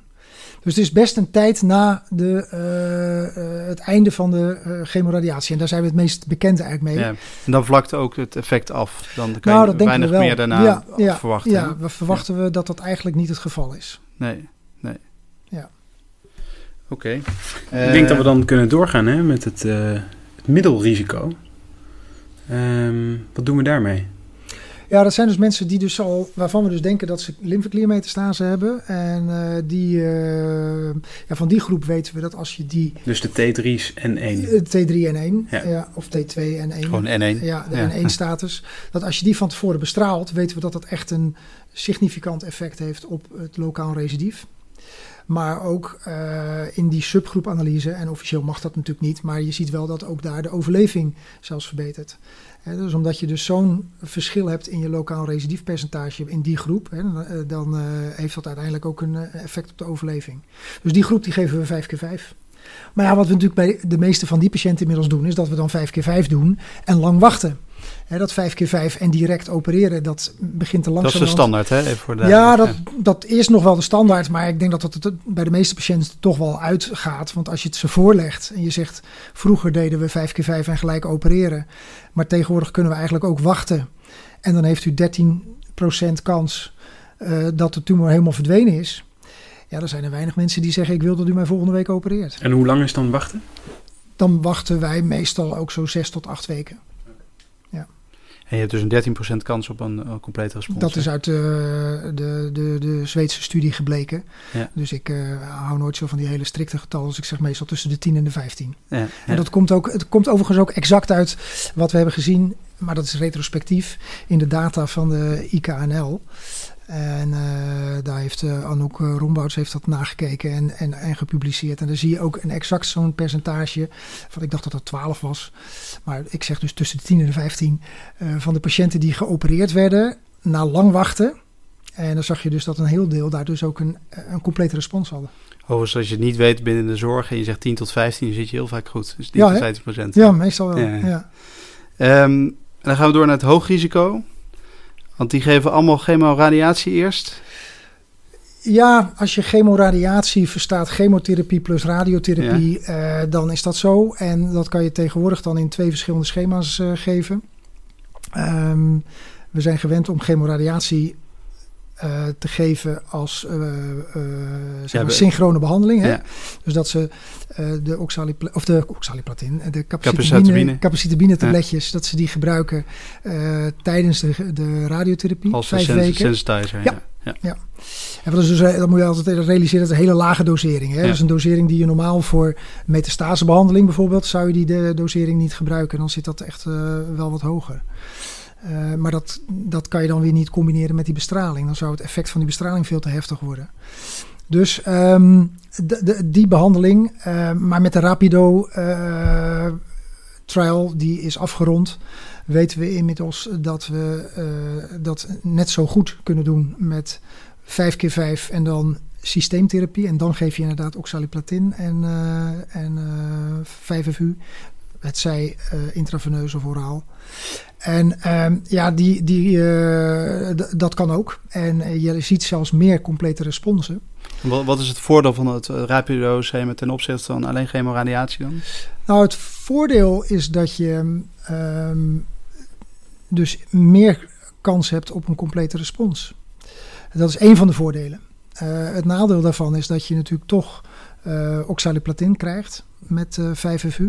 Dus het is best een tijd na de, eh, eh, het einde van de eh, chemoradiatie. En daar zijn we het meest bekend eigenlijk mee. Ja. En dan vlakt ook het effect af. Dan kan Nou, je dat weinig we wel. meer daarna Ja, ja, verwachten. Ja, we verwachten we dat dat eigenlijk niet het geval is. Nee, nee. Ja. Oké. Ik denk dat we dan kunnen doorgaan hè, met het, eh, het middelrisico. Ehm, wat doen we daarmee? Ja, dat zijn dus mensen die dus al, waarvan we dus denken dat ze lymfekliermetastase hebben. En eh, die, eh, ja, van die groep weten we dat als je die Dus de T3's en 1. eh, T3 en 1, Ja. ja. of T2 en 1. Gewoon N1. Ja, de Ja. N1-status. Dat als je die van tevoren bestraalt, weten we dat dat echt een significant effect heeft op het lokaal recidief. Maar ook uh, in die subgroepanalyse, en officieel mag dat natuurlijk niet, maar je ziet wel dat ook daar de overleving zelfs verbetert. Dus omdat je dus zo'n verschil hebt in je lokaal recidiefpercentage in die groep, dan uh, heeft dat uiteindelijk ook een effect op de overleving. Dus die groep die geven we 5 keer 5. Maar ja, wat we natuurlijk bij de meeste van die patiënten inmiddels doen, is dat we dan 5 keer 5 doen en lang wachten dat 5 keer 5 en direct opereren, dat begint te langzaam. Dat is de standaard, hè? Even voor de ja, dat, dat is nog wel de standaard. Maar ik denk dat dat het bij de meeste patiënten toch wel uitgaat. Want als je het ze voorlegt en je zegt... vroeger deden we 5 keer 5 en gelijk opereren. Maar tegenwoordig kunnen we eigenlijk ook wachten. En dan heeft u 13% kans uh, dat de tumor helemaal verdwenen is. Ja, er zijn er weinig mensen die zeggen... ik wil dat u mij volgende week opereert. En hoe lang is dan wachten? Dan wachten wij meestal ook zo 6 tot 8 weken. En je hebt dus een 13% kans op een, een complete respons. Dat is uit de, de, de, de Zweedse studie gebleken. Ja. Dus ik uh, hou nooit zo van die hele strikte getallen. Dus ik zeg meestal tussen de 10 en de 15. Ja, ja. En dat komt ook, het komt overigens ook exact uit wat we hebben gezien. Maar dat is retrospectief in de data van de IKNL. En uh, daar heeft uh, Anouk uh, Rombouts heeft dat nagekeken en, en, en gepubliceerd. En daar zie je ook een exact zo'n percentage. Van, ik dacht dat dat 12 was. Maar ik zeg dus tussen de 10 en de 15 van de patiënten die geopereerd werden na lang wachten. En dan zag je dus dat een heel deel daar dus ook een, een complete respons hadden. Overigens, als je het niet weet binnen de zorg en je zegt 10 tot 15, dan zit je heel vaak goed. Dus 10 ja, tot 15 procent. Ja, meestal wel. Ja. ja. Um, dan gaan we door naar het hoogrisico. Want die geven allemaal chemoradiatie eerst? Ja, als je chemoradiatie verstaat, chemotherapie plus radiotherapie, ja. uh, dan is dat zo. En dat kan je tegenwoordig dan in twee verschillende schema's uh, geven. Um, we zijn gewend om chemoradiatie uh, te geven als uh, zeg maar synchrone behandeling. Hè? Ja. Dus dat ze de, oxalipla of de oxaliplatin, de capecitabine, capecitabine tabletjes, ja. dat ze die gebruiken tijdens de, de radiotherapie. Als vijf weken. sensitizer. Ja. ja. ja. En dat, is dus, dat moet je altijd realiseren, dat is een hele lage dosering. Hè? Ja. Dus een dosering die je normaal voor metastasebehandeling bijvoorbeeld, zou je die de dosering niet gebruiken. Dan zit dat echt wel wat hoger. Uh, maar dat, dat kan je dan weer niet combineren met die bestraling. Dan zou het effect van die bestraling veel te heftig worden. Dus um, de, die behandeling, uh, maar met de Rapido uh, trial, die is afgerond, weten we inmiddels dat we dat net zo goed kunnen doen met 5 keer 5 en dan systeemtherapie. En dan geef je inderdaad oxaliplatin en, en 5FU. Het zij intraveneus of oraal. En um, ja, die, die, uh, dat kan ook. En uh, je ziet zelfs meer complete responsen. Wat, wat is het voordeel van het uh, rapido-schema ten opzichte van alleen chemoradiatie dan? Nou, het voordeel is dat je um, dus meer kans hebt op een complete respons. Dat is één van de voordelen. het nadeel daarvan is dat je natuurlijk toch oxaliplatin krijgt met 5FU.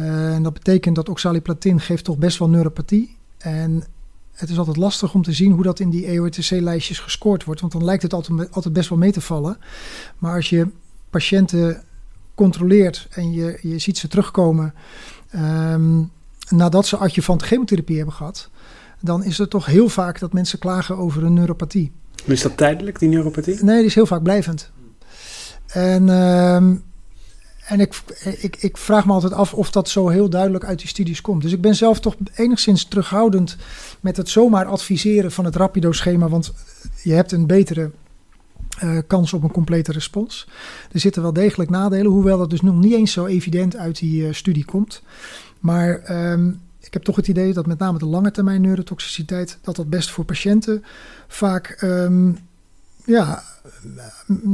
Uh, en dat betekent dat oxaliplatin geeft toch best wel neuropathie. En het is altijd lastig om te zien hoe dat in die EORTC-lijstjes gescoord wordt. Want dan lijkt het altijd, altijd best wel mee te vallen. Maar als je patiënten controleert en je, je ziet ze terugkomen um, nadat ze adjuvante chemotherapie hebben gehad, dan is het toch heel vaak dat mensen klagen over een neuropathie. Is dat tijdelijk, die neuropathie? Nee, die is heel vaak blijvend. En um, en ik, ik, ik vraag me altijd af of dat zo heel duidelijk uit die studies komt. Dus ik ben zelf toch enigszins terughoudend met het zomaar adviseren van het Rapido-schema. Want je hebt een betere uh, kans op een complete respons. Er zitten wel degelijk nadelen, hoewel dat dus nog niet eens zo evident uit die uh, studie komt. Maar um, ik heb toch het idee dat met name de lange termijn neurotoxiciteit, dat dat best voor patiënten vaak um, ja,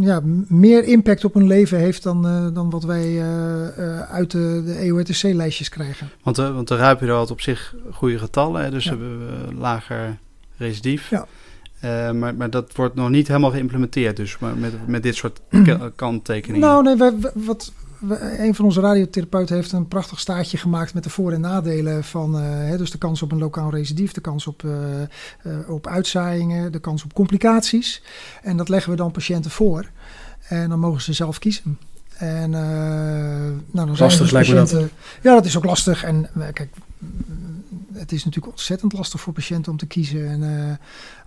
ja, meer impact op hun leven heeft dan, uh, dan wat wij uh, uh, uit de, de EORTC-lijstjes krijgen. Want, de, want de Ruipido had op zich goede getallen, hè, dus ja. hebben we lager recidief. Ja. maar, maar dat wordt nog niet helemaal geïmplementeerd, dus met, met dit soort kanttekeningen. Nou, nee, wij, wat, een van onze radiotherapeuten heeft een prachtig staartje gemaakt met de voor- en nadelen van uh, hè, dus de kans op een lokaal recidief, de kans op, uh, uh, op uitzaaiingen, de kans op complicaties. En dat leggen we dan patiënten voor. En dan mogen ze zelf kiezen. En nou, dan lastig zijn dus patiënten, Ja, dat is ook lastig. En kijk, het is natuurlijk ontzettend lastig voor patiënten om te kiezen. En uh,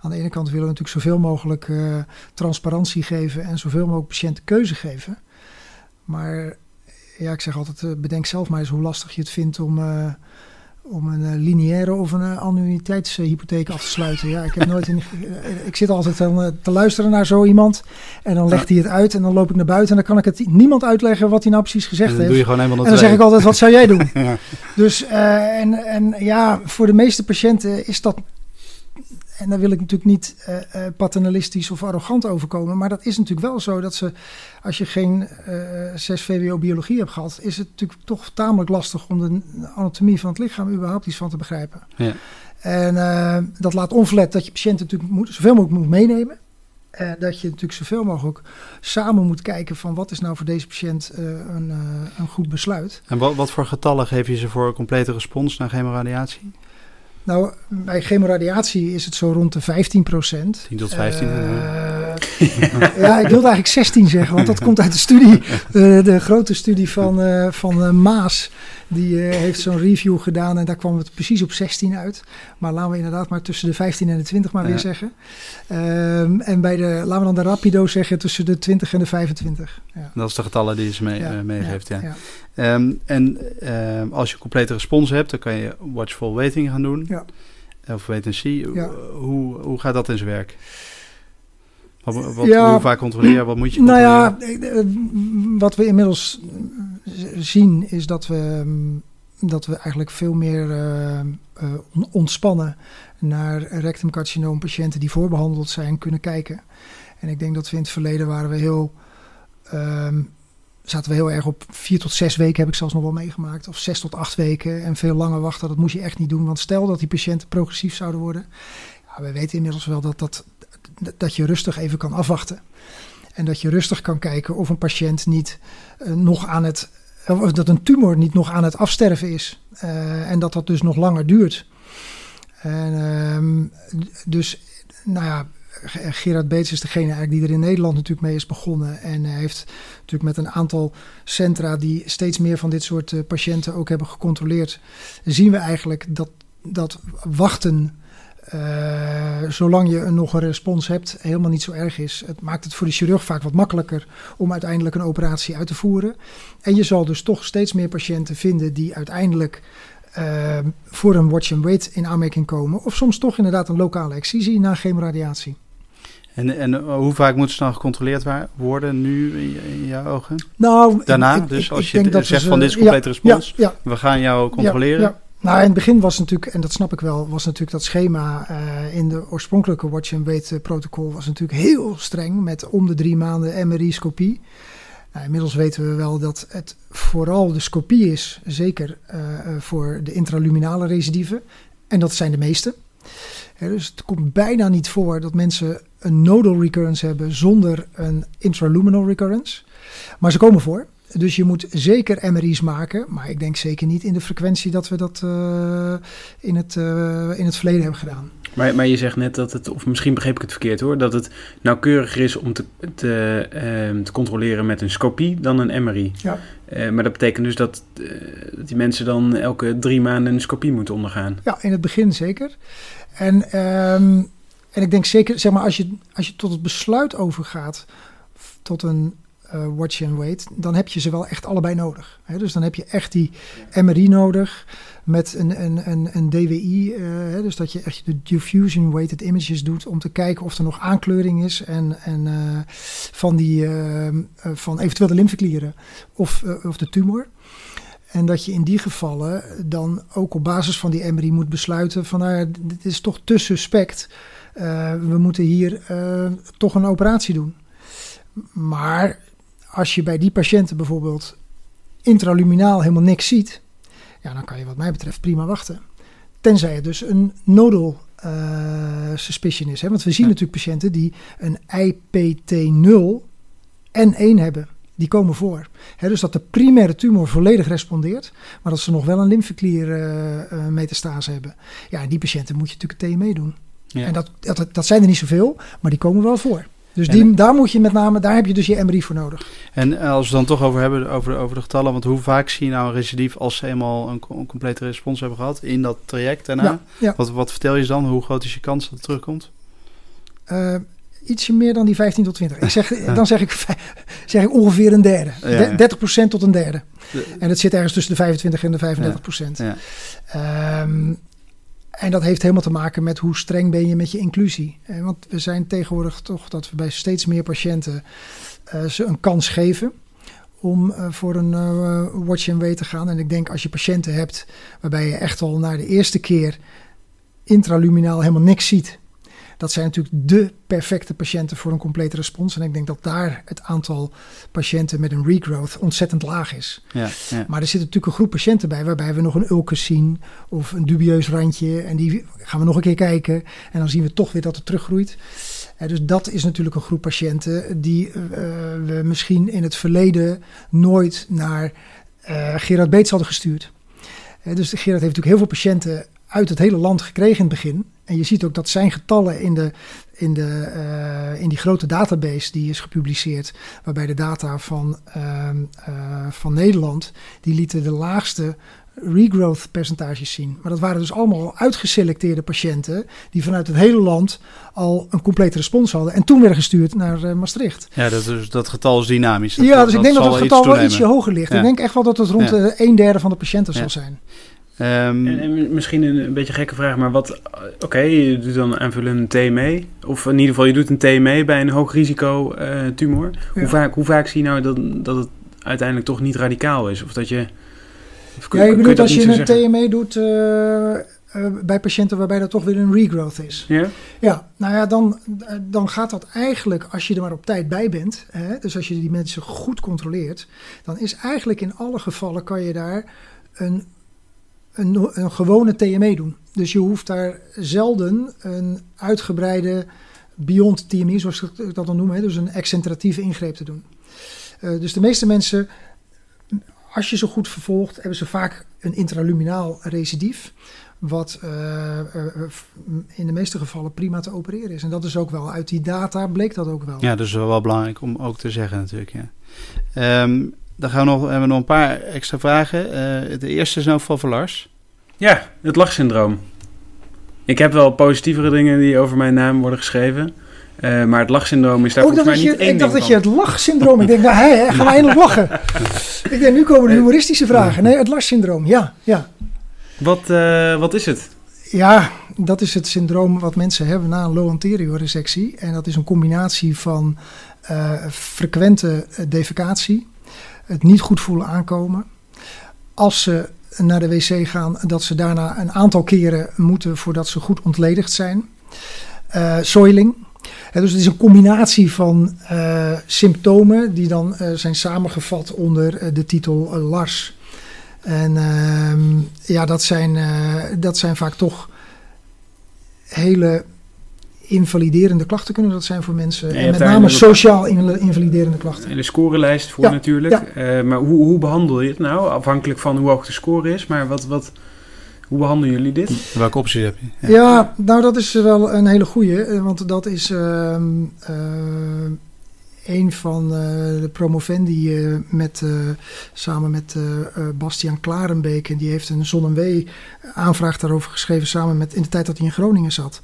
aan de ene kant willen we natuurlijk zoveel mogelijk uh, transparantie geven en zoveel mogelijk patiënten keuze geven. Maar ja, ik zeg altijd, bedenk zelf maar eens hoe lastig je het vindt om om een uh, lineaire of een uh, annuïteitshypotheek af te sluiten. Ja, ik heb nooit in, ik zit altijd dan, te luisteren naar zo iemand en dan legt hij het uit en dan loop ik naar buiten en dan kan ik het niemand uitleggen wat hij nou precies gezegd en heeft. Doe je gewoon en dan zeg ik altijd, wat zou jij doen? ja. Dus en, en ja, voor de meeste patiënten is dat en daar wil ik natuurlijk niet uh, uh, paternalistisch of arrogant overkomen. Maar dat is natuurlijk wel zo dat ze, als je geen uh, 6 VWO biologie hebt gehad, is het natuurlijk toch tamelijk lastig om de anatomie van het lichaam überhaupt iets van te begrijpen. Ja. En uh, dat laat onverlet dat je patiënten natuurlijk moet, zoveel mogelijk moet meenemen. Uh, dat je natuurlijk zoveel mogelijk samen moet kijken van wat is nou voor deze patiënt een, een goed besluit. En wat, wat voor getallen geef je ze voor een complete respons naar chemoradiatie? Nou, bij chemoradiatie is het zo rond de 15 procent. 10 tot 15. Uh, ja, ik wilde eigenlijk 16 zeggen, want dat komt uit de studie, de, de grote studie van, uh, van uh, Maas. Die heeft zo'n review gedaan en daar kwam het precies op 16 uit. Maar laten we inderdaad maar tussen de 15 en de 20 maar ja. weer zeggen. Um, en bij de, laten we dan de Rapido zeggen tussen de 20 en de 25. Ja. Dat is de getallen die ze mee, ja, meegeeft, ja. Um, en um, als je complete respons hebt, dan kan je watchful waiting gaan doen. Ja. Of wait and see. Hoe, hoe gaat dat in zijn werk? Wat, wat, ja, hoe vaak controleren? Wat moet je controleren? Nou ja, wat we inmiddels zien is dat we, dat we eigenlijk veel meer uh, uh, ontspannen naar rectumcarcinoom patiënten die voorbehandeld zijn kunnen kijken. En ik denk dat we in het verleden waren we heel... Um, zaten we heel erg op vier tot zes weken, heb ik zelfs nog wel meegemaakt. Of zes tot acht weken en veel langer wachten. Dat moest je echt niet doen. Want stel dat die patiënten progressief zouden worden. Ja, we weten inmiddels wel dat, dat, dat je rustig even kan afwachten. En dat je rustig kan kijken of een patiënt niet uh, nog aan het. Of dat een tumor niet nog aan het afsterven is. Uh, en dat dat dus nog langer duurt. En, uh, dus, nou ja, Gerard Beets is degene eigenlijk die er in Nederland natuurlijk mee is begonnen. En heeft natuurlijk met een aantal centra die steeds meer van dit soort uh, patiënten ook hebben gecontroleerd. Zien we eigenlijk dat, dat wachten, uh, zolang je nog een respons hebt, helemaal niet zo erg is. Het maakt het voor de chirurg vaak wat makkelijker om uiteindelijk een operatie uit te voeren. En je zal dus toch steeds meer patiënten vinden die uiteindelijk uh, voor een watch and wait in aanmerking komen. Of soms toch inderdaad een lokale excisie na chemoradiatie. En, en hoe vaak moet ze dan gecontroleerd worden nu in, in jouw ogen? Nou, Daarna, ik, dus ik, als ik je zegt ze, van dit is complete ja, respons, ja, we gaan jou controleren. Nou, in het begin was natuurlijk, en dat snap ik wel, was natuurlijk dat schema uh, in de oorspronkelijke watch and wait protocol was natuurlijk heel streng met om de drie maanden MRI-scopie. Nou, inmiddels weten we wel dat het vooral de scopie is, zeker uh, voor de intraluminale recidieven. En dat zijn de meeste. Dus het komt bijna niet voor dat mensen een nodal recurrence hebben zonder een intraluminal recurrence. Maar ze komen voor. Dus je moet zeker MRI's maken, maar ik denk zeker niet in de frequentie dat we dat uh, in, het, uh, in het verleden hebben gedaan. Maar, maar je zegt net dat het, of misschien begreep ik het verkeerd hoor, dat het nauwkeuriger is om te, te, uh, te controleren met een scopie dan een MRI. Ja. maar dat betekent dus dat, dat die mensen dan elke drie maanden een scopie moeten ondergaan. Ja, in het begin zeker. En, um, en ik denk zeker, zeg maar, als je, als je tot het besluit overgaat, tot een uh, watch and wait, dan heb je ze wel echt allebei nodig. Hè? Dus dan heb je echt die MRI nodig met een, een, een, een DWI. Hè? Dus dat je echt de diffusion weighted images doet om te kijken of er nog aankleuring is en, en uh, van, die, van eventueel de lymfeklieren of, of de tumor. En dat je in die gevallen dan ook op basis van die MRI moet besluiten van nou dit is toch te suspect. We moeten hier toch een operatie doen. Maar als je bij die patiënten bijvoorbeeld intraluminaal helemaal niks ziet, ja, dan kan je wat mij betreft prima wachten. Tenzij het dus een nodal uh, suspicion is. Hè? Want we zien ja. natuurlijk patiënten die een IPT0 en 1 hebben die komen voor. Dus dat de primaire tumor volledig respondeert, maar dat ze nog wel een lymfeklier uh, uh, metastase hebben. Ja, en die patiënten moet je natuurlijk een TME doen. Ja. En dat, dat, dat zijn er niet zoveel, maar die komen wel voor. Dus die, daar moet je met name, daar heb je dus je MRI voor nodig. En als we het dan toch over hebben, over, over de getallen, want hoe vaak zie je nou een recidief als ze eenmaal een, een complete respons hebben gehad in dat traject daarna? Ja, ja. Wat, wat vertel je dan? Hoe groot is je kans dat het terugkomt? Uh, ietsje meer dan die 15 tot 20. Ik zeg, Dan zeg ik, zeg ik ongeveer een derde. Ja, De, 30% tot een derde. En het zit ergens tussen de 25 en de 35%. Ja. Um, en dat heeft helemaal te maken met hoe streng ben je met je inclusie. Want we zijn tegenwoordig toch dat we bij steeds meer patiënten uh, ze een kans geven om uh, voor een uh, watch and wait te gaan. En ik denk als je patiënten hebt waarbij je echt al na de eerste keer intraluminaal helemaal niks ziet. Dat zijn natuurlijk de perfecte patiënten voor een complete respons. En ik denk dat daar het aantal patiënten met een regrowth ontzettend laag is. Ja, ja. Maar er zit natuurlijk een groep patiënten bij waarbij we nog een ulcus zien of een dubieus randje. En die gaan we nog een keer kijken. En dan zien we toch weer dat het teruggroeit. Uh, dus dat is natuurlijk een groep patiënten die uh, we misschien in het verleden nooit naar uh, Gerard Beets hadden gestuurd. dus Gerard heeft natuurlijk heel veel patiënten uit het hele land gekregen in het begin. En je ziet ook dat zijn getallen in, de, in, de, uh, in die grote database die is gepubliceerd, waarbij de data van, uh, uh, van Nederland, die lieten de laagste regrowth percentages zien. Maar dat waren dus allemaal uitgeselecteerde patiënten die vanuit het hele land al een complete respons hadden en toen werden gestuurd naar Maastricht. Ja, dat, is, dat getal is dynamisch. Dat, ja, dus ik denk dat het getal wel ietsje hoger ligt. Ja. Ik denk echt wel dat het rond ja. een derde van de patiënten ja. zal zijn. Um, en, en, misschien een, een, beetje gekke vraag, maar wat... Oké, okay, je doet dan aanvullend een TME. Of in ieder geval, je doet een TME bij een hoog risico uh, tumor. Ja. Hoe, vaak, hoe vaak zie je nou dat, dat het uiteindelijk toch niet radicaal is? Of dat je... Of kun, ja, je bedoelt als je een TME doet uh, uh, bij patiënten waarbij dat toch weer een regrowth is. Ja? Ja, nou ja, dan, dan gaat dat eigenlijk, als je er maar op tijd bij bent... Hè, dus als je die mensen goed controleert... dan is eigenlijk in alle gevallen kan je daar een een, gewone TME doen. Dus je hoeft daar zelden een uitgebreide beyond TME, zoals ik dat dan noem, dus een excentratieve ingreep te doen. Uh, dus de meeste mensen, als je ze goed vervolgt, hebben ze vaak een intraluminaal recidief. Wat uh, uh, in de meeste gevallen prima te opereren is. En dat is ook wel, uit die data bleek dat ook wel. Ja, dat is wel belangrijk om ook te zeggen natuurlijk. Ja. Um, dan gaan we nog, hebben we nog een paar extra vragen. Uh, de eerste is nou van Lars. Ja, het lachsyndroom. Ik heb wel positievere dingen die over mijn naam worden geschreven. Uh, maar het lachsyndroom is daar volgens mij niet je, één Ik dacht dat je het lachsyndroom... ik denk, nou, hé, gaan we eindelijk lachen. ik denk, nu komen de humoristische vragen. Nee, het lachsyndroom, ja. ja. Wat, uh, wat is het? Ja, dat is het syndroom wat mensen hebben na een low anterior resectie. En dat is een combinatie van uh, frequente defecatie het niet goed voelen aankomen. Als ze naar de wc gaan, dat ze daarna een aantal keren moeten voordat ze goed ontledigd zijn. Uh, soiling. Dus het is een combinatie van uh, symptomen die dan uh, zijn samengevat onder de titel LARS. En ehm, ja, dat zijn, dat zijn vaak toch hele invaliderende klachten kunnen dat zijn voor mensen. en met name sociaal invaliderende klachten. En de scorelijst voor ja, natuurlijk. Ja. Uh, maar hoe, hoe behandel je het nou? Afhankelijk van hoe hoog de score is. Maar wat, wat, hoe behandelen jullie dit? Welke opties heb je? Ja, ja nou dat is wel een hele goeie. Want dat is... Uh, uh, een van uh, de promovendi uh, met, uh, samen met Bastiaan Klarenbeek. En die heeft een Zon en W aanvraag daarover geschreven samen met in de tijd dat hij in Groningen zat.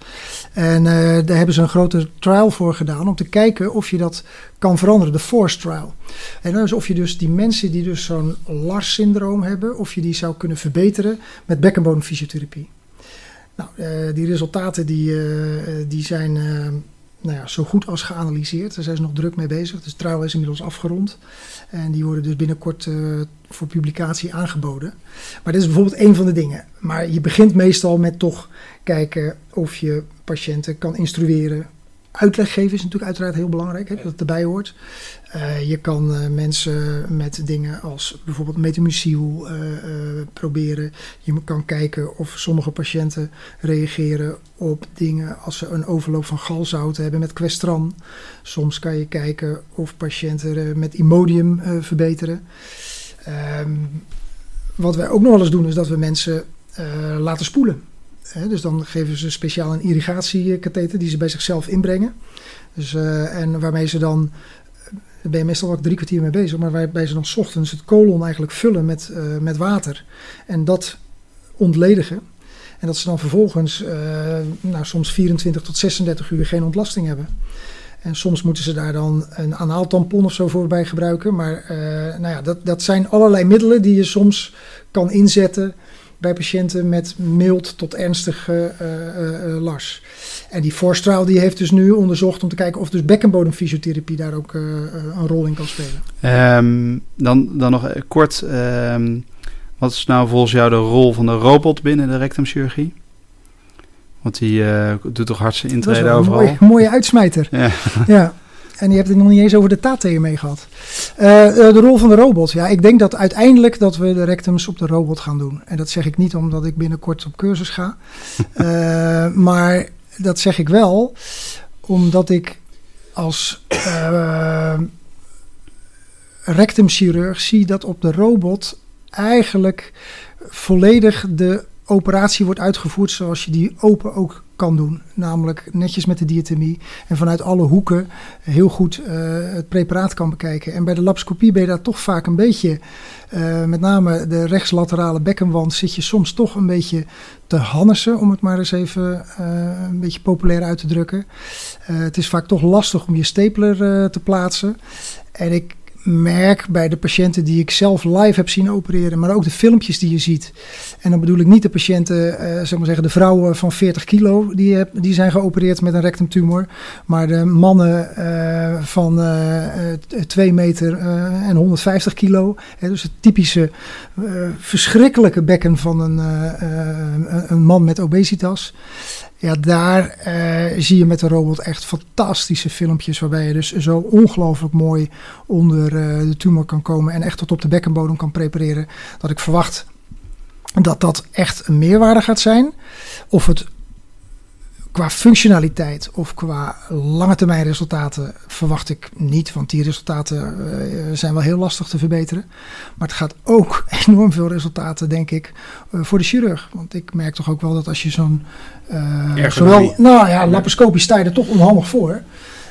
En daar hebben ze een grote trial voor gedaan om te kijken of je dat kan veranderen, de force trial. En dus of je dus die mensen die dus zo'n LARS-syndroom hebben, of je die zou kunnen verbeteren met bekkenbodemfysiotherapie. Nou, die resultaten die, die zijn nou ja, zo goed als geanalyseerd. Daar zijn ze nog druk mee bezig. Dus trial is inmiddels afgerond. En die worden dus binnenkort uh, voor publicatie aangeboden. Maar dit is bijvoorbeeld een van de dingen. Maar je begint meestal met toch kijken of je patiënten kan instrueren. Uitleg geven is natuurlijk uiteraard heel belangrijk, hè, dat het erbij hoort. Uh, je kan uh, mensen met dingen als bijvoorbeeld metamucil uh, proberen. Je kan kijken of sommige patiënten reageren op dingen als ze een overloop van galzout hebben met Questran. Soms kan je kijken of patiënten met Imodium verbeteren. Um, wat wij ook nog wel eens doen is dat we mensen laten spoelen. Dus dan geven ze speciaal een irrigatiekatheter die ze bij zichzelf inbrengen. Dus, eh, en waarmee ze dan, daar ben je meestal ook drie kwartier mee bezig, maar waarbij ze dan ochtends het kolon eigenlijk vullen met, eh, met water. En dat ontledigen. En dat ze dan vervolgens eh, nou, soms 24 tot 36 uur geen ontlasting hebben. En soms moeten ze daar dan een anaaltampon of zo voor bij gebruiken. Maar eh, nou ja, dat, dat zijn allerlei middelen die je soms kan inzetten bij patiënten met mild tot ernstige eh, eh, eh, lars. En die Force Trial die heeft dus nu onderzocht om te kijken of dus bekkenbodemfysiotherapie daar ook een rol in kan spelen. Ehm, dan, dan nog kort, ehm, wat is nou volgens jou de rol van de robot binnen de rectumchirurgie? Want die doet toch hard zijn Dat is intrede wel een overal? mooie, mooie uitsmijter. Ja. Ja. En je hebt het nog niet eens over de taten mee gehad. Eh, eh, de rol van de robot. Ja, ik denk dat uiteindelijk dat we de rectums op de robot gaan doen. En dat zeg ik niet omdat ik binnenkort op cursus ga. Eh, maar dat zeg ik wel omdat ik als eh, rectumchirurg zie dat op de robot eigenlijk volledig de operatie wordt uitgevoerd zoals je die open ook kan doen. Namelijk netjes met de diatomie en vanuit alle hoeken heel goed eh, het preparaat kan bekijken. En bij de lapscopie ben je daar toch vaak een beetje, eh, met name de rechtslaterale bekkenwand, zit je soms toch een beetje te hannissen, om het maar eens even eh, een beetje populair uit te drukken. Het is vaak toch lastig om je stapler te plaatsen. En ik merk bij de patiënten die ik zelf live heb zien opereren, maar ook de filmpjes die je ziet. En dan bedoel ik niet de patiënten, eh zeg maar zeggen, de vrouwen van 40 kilo die, die zijn geopereerd met een rectumtumor. Maar de mannen eh, van eh, eh, 2 meter en 150 kilo. Hè, dus het typische verschrikkelijke bekken van een, een man met obesitas. Ja, daar eh, zie je met de robot echt fantastische filmpjes. Waarbij je dus zo ongelooflijk mooi onder eh, de tumor kan komen. En echt tot op de bekkenbodem kan prepareren. Dat ik verwacht dat dat echt een meerwaarde gaat zijn. Of het qua functionaliteit of qua lange termijn resultaten verwacht ik niet. Want die resultaten eh, zijn wel heel lastig te verbeteren. Maar het gaat ook enorm veel resultaten, denk ik, eh, voor de chirurg. Want ik merk toch ook wel dat als je zo'n... eh, Ergonomie. zowel, nou ja, laparoscopisch sta je er toch onhandig voor.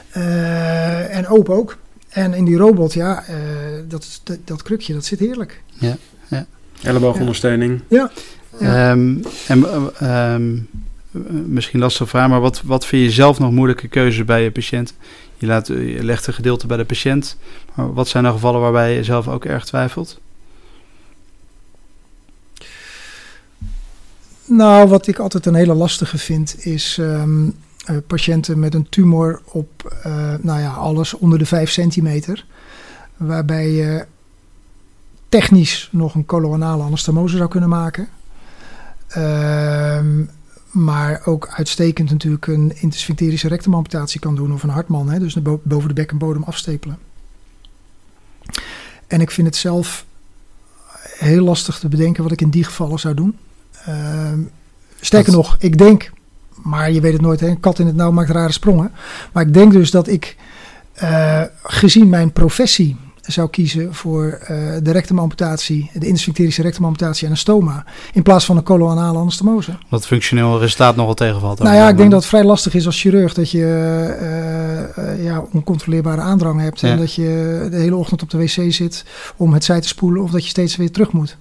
Eh, en open ook. En in die robot, ja, eh, dat, dat, dat krukje, dat zit heerlijk. Elleboogondersteuning. Ja. Ehm, en eh, ehm, eh, misschien lastige vraag, maar wat, wat vind je zelf nog moeilijke keuzes bij je patiënt? Je, laat, je legt een gedeelte bij de patiënt, maar wat zijn er gevallen waarbij je zelf ook erg twijfelt? Nou, wat ik altijd een hele lastige vind, is ehm, eh, patiënten met een tumor op, eh, nou ja, alles onder de 5 centimeter. Waarbij je technisch nog een coloanale anastomose zou kunnen maken. Ehm, maar ook uitstekend natuurlijk een intersphincterische rectumamputatie kan doen of een hartman, hè, dus de boven de bekkenbodem afstepelen. En ik vind het zelf heel lastig te bedenken wat ik in die gevallen zou doen. Ehm, sterker Dat- nog, ik denk, maar je weet het nooit, hè, een kat in het nauw maakt rare sprongen. Maar ik denk dus dat ik, eh, gezien mijn professie, zou kiezen voor eh, de rectumamputatie, de intersphincterische rectumamputatie en een stoma, in plaats van een coloanale anastomose. Wat functioneel resultaat nogal tegenvalt. Nou ja, ik denk dat het vrij lastig is als chirurg dat je eh, eh, ja, oncontroleerbare aandrang hebt. Ja. En dat je de hele ochtend op de wc zit om het zij te spoelen. Of dat je steeds weer terug moet.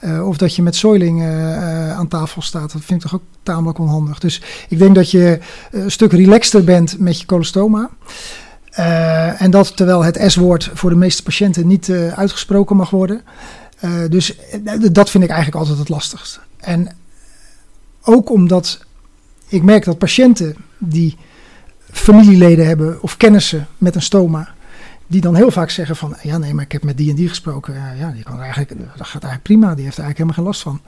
Ja. Of dat je met soiling aan tafel staat. Dat vind ik toch ook tamelijk onhandig. Dus ik denk dat je een stuk relaxter bent met je colostoma. Eh, en dat terwijl het S-woord voor de meeste patiënten niet eh, uitgesproken mag worden. Eh, dus dat vind ik eigenlijk altijd het lastigst. En ook omdat ik merk dat patiënten die familieleden hebben of kennissen met een stoma, die dan heel vaak zeggen van, ja nee, maar ik heb met die en die gesproken. Ja, die kan eigenlijk, dat gaat eigenlijk prima, die heeft er eigenlijk helemaal geen last van.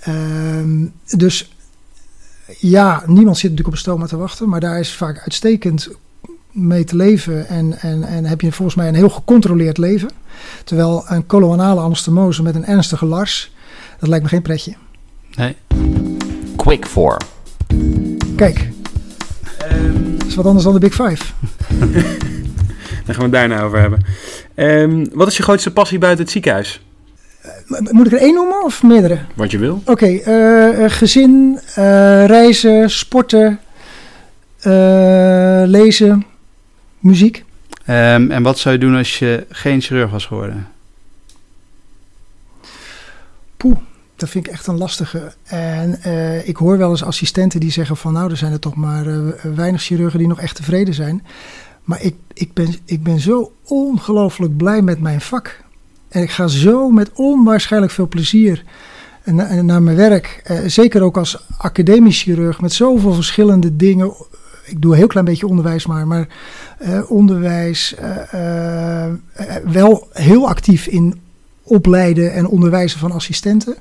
Ehm, dus ja, niemand zit natuurlijk op een stoma te wachten, maar daar is vaak uitstekend mee te leven en, en, en heb je volgens mij een heel gecontroleerd leven. Terwijl een coloanale anastomose met een ernstige lars, dat lijkt me geen pretje. Nee. Quick 4. Kijk, dat is wat anders dan de Big Five. Daar gaan we het daarna over hebben. Ehm, wat is je grootste passie buiten het ziekenhuis? Moet ik er één noemen of meerdere? Wat je wil. Oké, eh, eh, gezin, eh, reizen, sporten, eh, lezen, muziek. Ehm, en wat zou je doen als je geen chirurg was geworden? Dat vind ik echt een lastige. En eh, ik hoor wel eens assistenten die zeggen van nou, er zijn er toch maar eh, weinig chirurgen die nog echt tevreden zijn. Maar ik, ik, ben, ik ben zo ongelooflijk blij met mijn vak. En ik ga zo met onwaarschijnlijk veel plezier na- naar mijn werk. Eh, zeker ook als academisch chirurg met zoveel verschillende dingen. Ik doe een heel klein beetje onderwijs maar, maar eh, onderwijs eh, eh, wel heel actief in opleiden en onderwijzen van assistenten.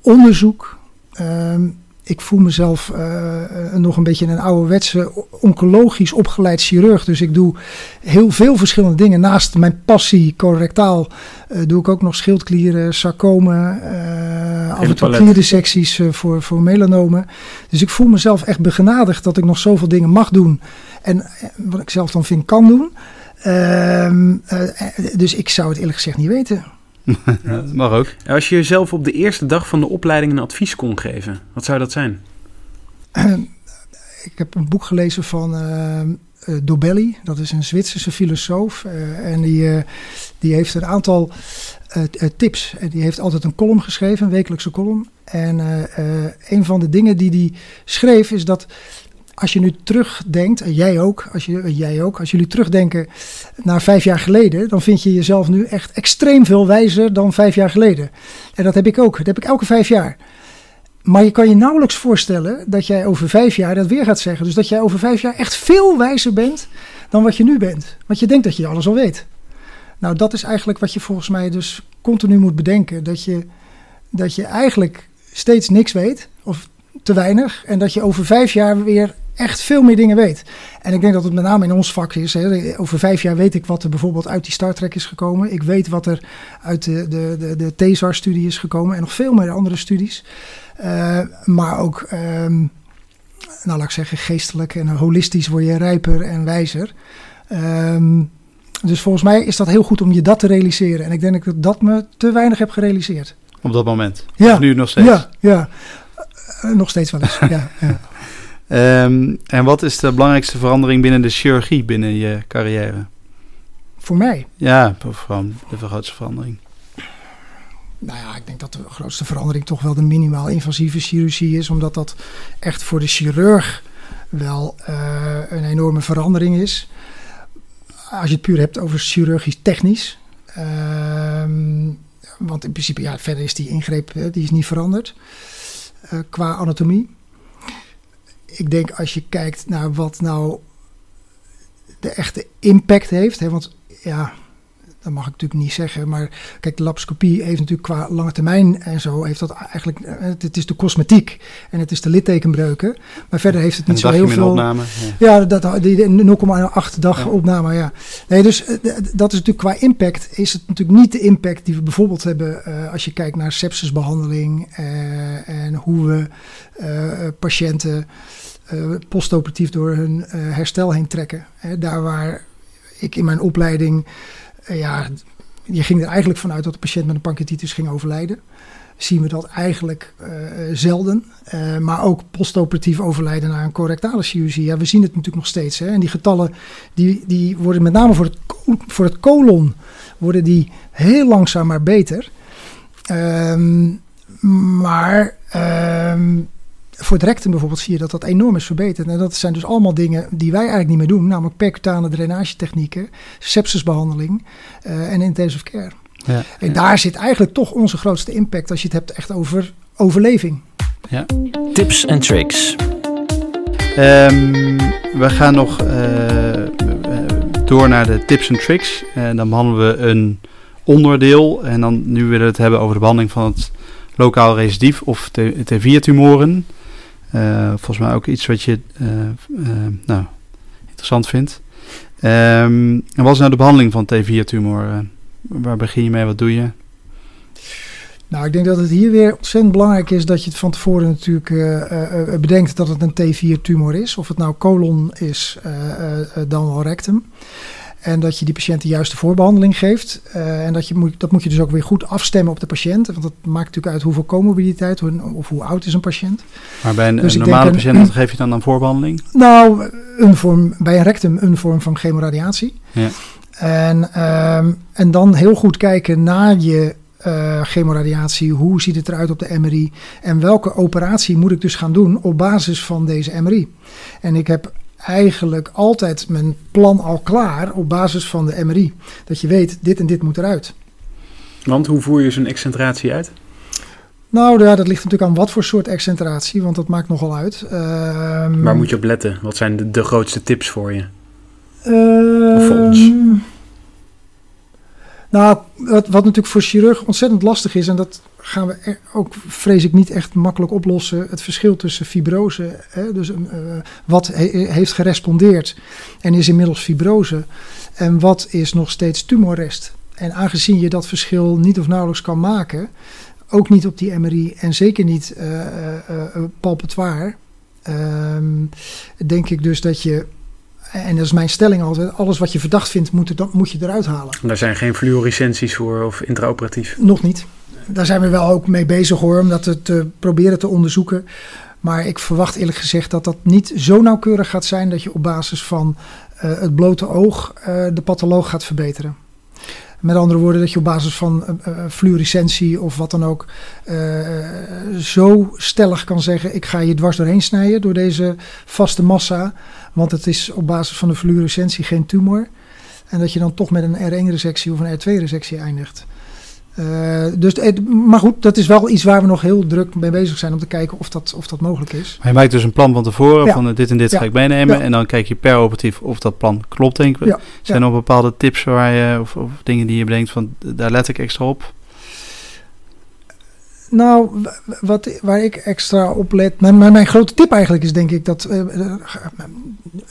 Onderzoek. Ehm, ik voel mezelf eh, eh, nog een beetje een ouderwetse oncologisch opgeleid chirurg. Dus ik doe heel veel verschillende dingen. Naast mijn passie correctaal eh, doe ik ook nog schildklieren, sarcomen, eh, af en toe eh, voor, voor melanomen. Dus ik voel mezelf echt begenadigd dat ik nog zoveel dingen mag doen. En wat ik zelf dan vind kan doen. Ehm, eh, eh, dus ik zou het eerlijk gezegd niet weten. Dat mag ook. Als je jezelf op de eerste dag van de opleiding een advies kon geven, wat zou dat zijn? ik heb een boek gelezen van eh, Dobelli. Dat is een Zwitserse filosoof. eh, en die, eh, die heeft een aantal tips. En die heeft altijd een column geschreven, een wekelijkse column. En eh, eh, een van de dingen die hij schreef is dat als je nu terugdenkt, en jij ook, als, je, jij ook, als jullie terugdenken naar vijf jaar geleden, dan vind je jezelf nu echt extreem veel wijzer dan vijf jaar geleden. En dat heb ik ook. Dat heb ik elke vijf jaar. Maar je kan je nauwelijks voorstellen dat jij over vijf jaar dat weer gaat zeggen. Dus dat jij over vijf jaar echt veel wijzer bent dan wat je nu bent. Want je denkt dat je alles al weet. Nou, dat is eigenlijk wat je volgens mij dus continu moet bedenken. Dat je, dat je eigenlijk steeds niks weet, of te weinig. En dat je over vijf jaar weer echt veel meer dingen weet. En ik denk dat het met name in ons vak is. Hè. Over vijf jaar weet ik wat er bijvoorbeeld uit die Star Trek is gekomen. Ik weet wat er uit de, de, de, de TESAR-studie is gekomen. En nog veel meer andere studies. Uh, maar ook, um, nou laat ik zeggen, geestelijk en holistisch word je rijper en wijzer. Um, dus volgens mij is dat heel goed om je dat te realiseren. En ik denk dat ik dat me te weinig heb gerealiseerd. Op dat moment? Ja. Of nu nog steeds? Ja, ja. Uh, nog steeds wel eens, ja. ja. Um, en wat is de belangrijkste verandering binnen de chirurgie binnen je carrière? Voor mij? Ja, vooral de grootste verandering. Nou ja, ik denk dat de grootste verandering toch wel de minimaal invasieve chirurgie is. Omdat dat echt voor de chirurg wel uh, een enorme verandering is. Als je het puur hebt over chirurgisch technisch. Uh, want in principe, ja, verder is die ingreep die is niet veranderd. Uh, qua anatomie. Ik denk als je kijkt naar wat nou de echte impact heeft. Hè, want ja, dat mag ik natuurlijk niet zeggen. Maar kijk, de laparoscopie heeft natuurlijk qua lange termijn en zo... heeft dat eigenlijk... Het is de cosmetiek en het is de littekenbreuken. Maar verder heeft het niet zo heel veel... Opname, ja, ja dat, die 0,8 dag ja. opname, ja. Nee, dus dat is natuurlijk qua impact... is het natuurlijk niet de impact die we bijvoorbeeld hebben... Uh, als je kijkt naar sepsisbehandeling... Uh, en hoe we uh, patiënten postoperatief door hun herstel heen trekken. Hè, daar waar ik in mijn opleiding ja, je ging er eigenlijk vanuit dat de patiënt met een pancreatitis ging overlijden. Zien we dat eigenlijk zelden. Maar ook postoperatief overlijden na een correctale chirurgie. Ja, we zien het natuurlijk nog steeds. Hè? En die getallen die, die worden met name voor het, voor het colon worden die heel langzaam maar beter. Um, maar um, voor het rectum bijvoorbeeld zie je dat dat enorm is verbeterd. En dat zijn dus allemaal dingen die wij eigenlijk niet meer doen. Namelijk percutane drainagetechnieken, sepsisbehandeling uh, en intensive care. Ja, en ja. daar zit eigenlijk toch onze grootste impact als je het hebt echt over overleving. Ja. Tips en tricks. Um, we gaan nog uh, door naar de tips en tricks. En dan behandelen we een onderdeel. En dan nu willen we het hebben over de behandeling van het lokaal recidief of T4-tumoren. Uh, volgens mij ook iets wat je uh, uh, nou, interessant vindt. Um, en wat is nou de behandeling van T4-tumor? waar begin je mee? Wat doe je? Nou, ik denk dat het hier weer ontzettend belangrijk is dat je het van tevoren natuurlijk bedenkt dat het een T4-tumor is. Of het nou colon is, dan rectum. En dat je die patiënt de juiste voorbehandeling geeft. en dat, je moet, dat moet je dus ook weer goed afstemmen op de patiënt. Want dat maakt natuurlijk uit hoeveel comorbiditeit of hoe oud is een patiënt. Maar bij een, dus normale patiënt, wat geef je dan een voorbehandeling? Nou, een vorm, bij een rectum een vorm van chemoradiatie. Ja. En, ehm, en dan heel goed kijken naar je uh, chemoradiatie. Hoe ziet het eruit op de MRI? En welke operatie moet ik dus gaan doen op basis van deze MRI? En ik heb eigenlijk altijd mijn plan al klaar op basis van de MRI. Dat je weet, dit en dit moet eruit. Want hoe voer je zo'n excentratie uit? Nou ja, dat ligt natuurlijk aan wat voor soort excentratie, want dat maakt nogal uit. Uh, Waar moet je op letten? Wat zijn de, de grootste tips voor je? Uh, of voor ons? Ehm, nou, wat, wat natuurlijk voor chirurg ontzettend lastig is, en dat gaan we ook, vrees ik, niet echt makkelijk oplossen. Het verschil tussen fibrose, hè, dus uh, wat heeft gerespondeerd en is inmiddels fibrose, en wat is nog steeds tumorrest. En aangezien je dat verschil niet of nauwelijks kan maken, ook niet op die MRI en zeker niet uh, uh, palpatoire, ehm, denk ik dus dat je en dat is mijn stelling altijd, alles wat je verdacht vindt, moet, er, moet je eruit halen. Daar zijn geen fluorescenties voor of intraoperatief? Nog niet. Daar zijn we wel ook mee bezig hoor, om dat te proberen te onderzoeken. Maar ik verwacht eerlijk gezegd dat dat niet zo nauwkeurig gaat zijn dat je op basis van uh, het blote oog uh, de patholoog gaat verbeteren. Met andere woorden, dat je op basis van uh, fluorescentie of wat dan ook zo stellig kan zeggen: ik ga je dwars doorheen snijden door deze vaste massa. Want het is op basis van de fluorescentie geen tumor. En dat je dan toch met een R1-resectie of een R2-resectie eindigt. Uh, dus, maar goed, dat is wel iets waar we nog heel druk mee bezig zijn om te kijken of dat, of dat mogelijk is. Maar je maakt dus een plan van tevoren van uh, dit en dit ga ik meenemen. En dan kijk je per operatief of dat plan klopt, denk ik. Zijn er nog bepaalde tips waar je, of, of, dingen die je bedenkt van daar let ik extra op? Nou, wat, waar ik extra op let. Mijn, mijn, mijn grote tip eigenlijk is denk ik dat. Uh,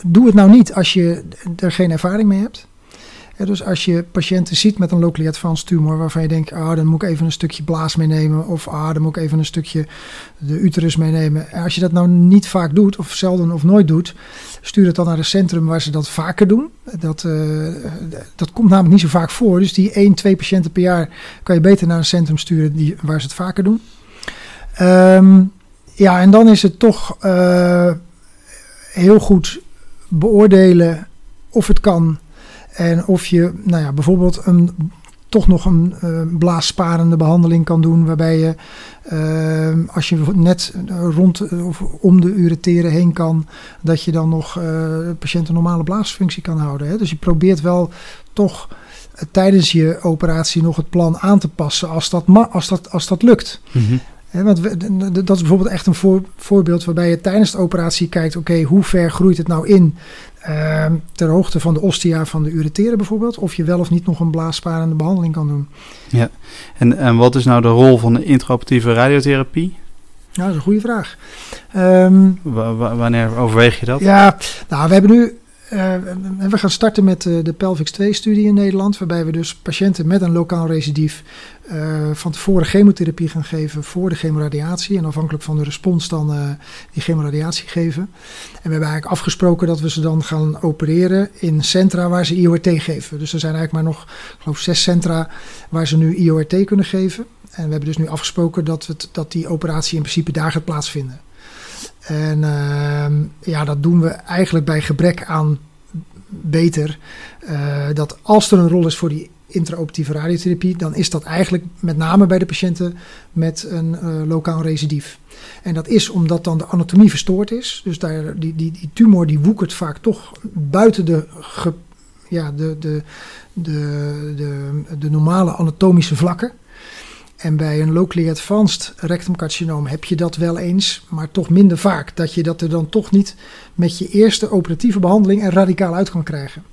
doe het nou niet als je er geen ervaring mee hebt. Dus als je patiënten ziet met een locally advanced tumor waarvan je denkt, ah, dan moet ik even een stukje blaas meenemen of ah, dan moet ik even een stukje de uterus meenemen. Als je dat nou niet vaak doet of zelden of nooit doet, stuur het dan naar een centrum waar ze dat vaker doen. Dat, uh, dat komt namelijk niet zo vaak voor. Dus die 1, 2 patiënten per jaar kan je beter naar een centrum sturen die, waar ze het vaker doen. Um, ja, en dan is het toch uh, heel goed beoordelen of het kan. En of je nou ja, bijvoorbeeld een, toch nog een uh, blaassparende behandeling kan doen. Waarbij je, uh, als je net rond of om de ureteren heen kan, dat je dan nog uh, de patiënt een normale blaasfunctie kan houden. Hè? Dus je probeert wel toch tijdens je operatie nog het plan aan te passen als dat, als dat, als dat lukt. Mm want dat is bijvoorbeeld echt een voor, voorbeeld waarbij je tijdens de operatie kijkt: oké, hoe ver groeit het nou in uh, ter hoogte van de ostia van de ureteren bijvoorbeeld? Of je wel of niet nog een blaassparende behandeling kan doen. Ja, en, en wat is nou de rol van de intraoperatieve radiotherapie? Ja, dat is een goede vraag. Um, wanneer overweeg je dat? Ja, nou, we hebben nu uh, we gaan starten met uh, de Pelvix 2-studie in Nederland, waarbij we dus patiënten met een lokaal recidief uh, van tevoren chemotherapie gaan geven voor de chemoradiatie. En afhankelijk van de respons dan die chemoradiatie geven. En we hebben eigenlijk afgesproken dat we ze dan gaan opereren in centra waar ze IORT geven. Dus er zijn eigenlijk maar nog, ik geloof, zes centra waar ze nu IORT kunnen geven. En we hebben dus nu afgesproken dat, we dat die operatie in principe daar gaat plaatsvinden. En uh, ja, dat doen we eigenlijk bij gebrek aan beter. Uh, dat als er een rol is voor die intraoptieve radiotherapie, dan is dat eigenlijk met name bij de patiënten met een uh, lokaal recidief. En dat is omdat dan de anatomie verstoord is. Dus daar, die, die, die tumor die woekert vaak toch buiten de, ja, de, de, de, de, de normale anatomische vlakken. En bij een locally advanced rectumcarcinoom heb je dat wel eens, maar toch minder vaak. Dat je dat er dan toch niet met je eerste operatieve behandeling er radicaal uit kan krijgen.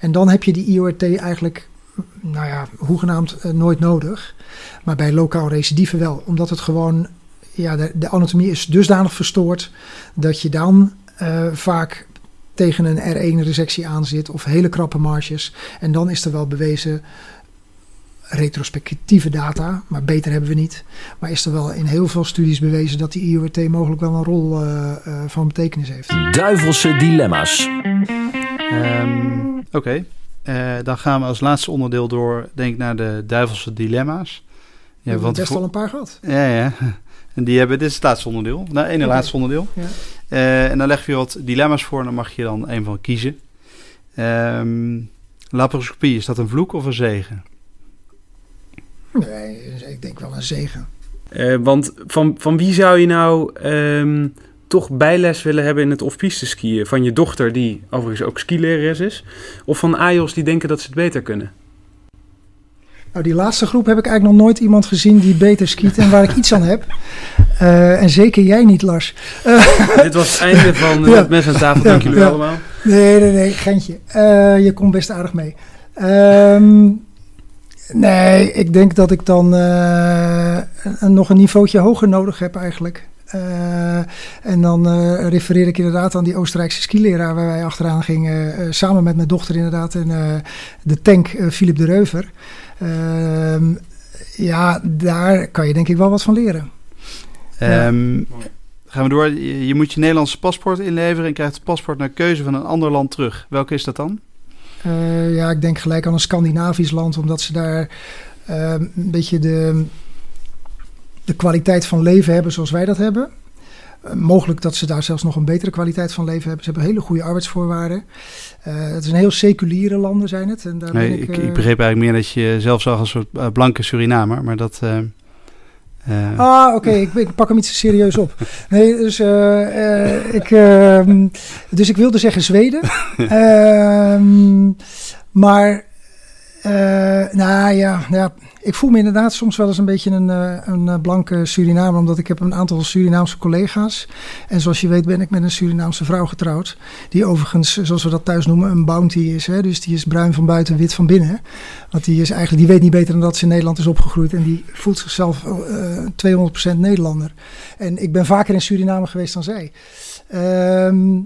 En dan heb je die IORT eigenlijk, nou ja, hoegenaamd uh, nooit nodig. Maar bij lokaal recidive wel, omdat het gewoon, ja, de, de anatomie is dusdanig verstoord dat je dan uh, vaak tegen een R1-resectie aanzit of hele krappe marges. En dan is er wel bewezen retrospectieve data, maar beter hebben we niet. Maar is er wel in heel veel studies bewezen dat die IORT mogelijk wel een rol uh, van betekenis heeft. Duivelse dilemma's. Um, Oké. Eh, dan gaan we als laatste onderdeel door, denk ik, naar de duivelse dilemma's. We hebben best al een paar gehad. Ja, ja. En die hebben, dit is het laatste onderdeel. Nou, ene Oké. laatste onderdeel. Ja. Eh, en dan we je wat dilemma's voor en dan mag je dan een van kiezen. Ehm laparoscopie, is dat een vloek of een zegen? Nee, ik denk wel een zegen. Eh, want van, van wie zou je nou ehm, toch bijles willen hebben in het off-piste skiën? Van je dochter, die overigens ook skilerares is? Of van AJOS die denken dat ze het beter kunnen? Nou, die laatste groep heb ik eigenlijk nog nooit iemand gezien die beter skiet en waar ik iets aan heb. Eh, en zeker jij niet, Lars. Eh, Dit was het einde van eh, Ja. het mes aan tafel. Ja, Dank jullie ja. allemaal. nee, nee, nee, Gentje. Eh, je komt best aardig mee. Ehm, nee, ik denk dat ik dan eh, nog een niveautje hoger nodig heb eigenlijk. Eh, en dan eh, refereer ik inderdaad aan die Oostenrijkse skileraar waar wij achteraan gingen. samen met mijn dochter inderdaad en de tank Philip de Reuver. Ehm, ja, daar kan je denk ik wel wat van leren. Ehm, gaan we door. Je moet je Nederlandse paspoort inleveren en krijgt het paspoort naar keuze van een ander land terug. Welke is dat dan? Eh, ja, ik denk gelijk aan een Scandinavisch land, omdat ze daar eh, een beetje de, de kwaliteit van leven hebben zoals wij dat hebben. Eh, mogelijk dat ze daar zelfs nog een betere kwaliteit van leven hebben. Ze hebben hele goede arbeidsvoorwaarden. Het is een heel seculiere landen zijn het. En daar Nee, ben ik, ik, ik, begreep eigenlijk meer dat je jezelf zag als een soort blanke Surinamer, maar dat... eh, Ah, oké, ik, ik pak hem iets serieus op. Nee, dus, eh, eh, ik, ehm, dus ik wilde zeggen Zweden. Ehm, maar, nou ja, ja, ik voel me inderdaad soms wel eens een beetje een, eh, een eh, blanke Surinamer, omdat ik heb een aantal Surinaamse collega's. En zoals je weet ben ik met een Surinaamse vrouw getrouwd, die overigens, zoals we dat thuis noemen, een bounty is. Hè? Dus die is bruin van buiten, wit van binnen. Want die is eigenlijk, die weet niet beter dan dat ze in Nederland is opgegroeid. En die voelt zichzelf eh 200% Nederlander. En ik ben vaker in Suriname geweest dan zij. Ehm,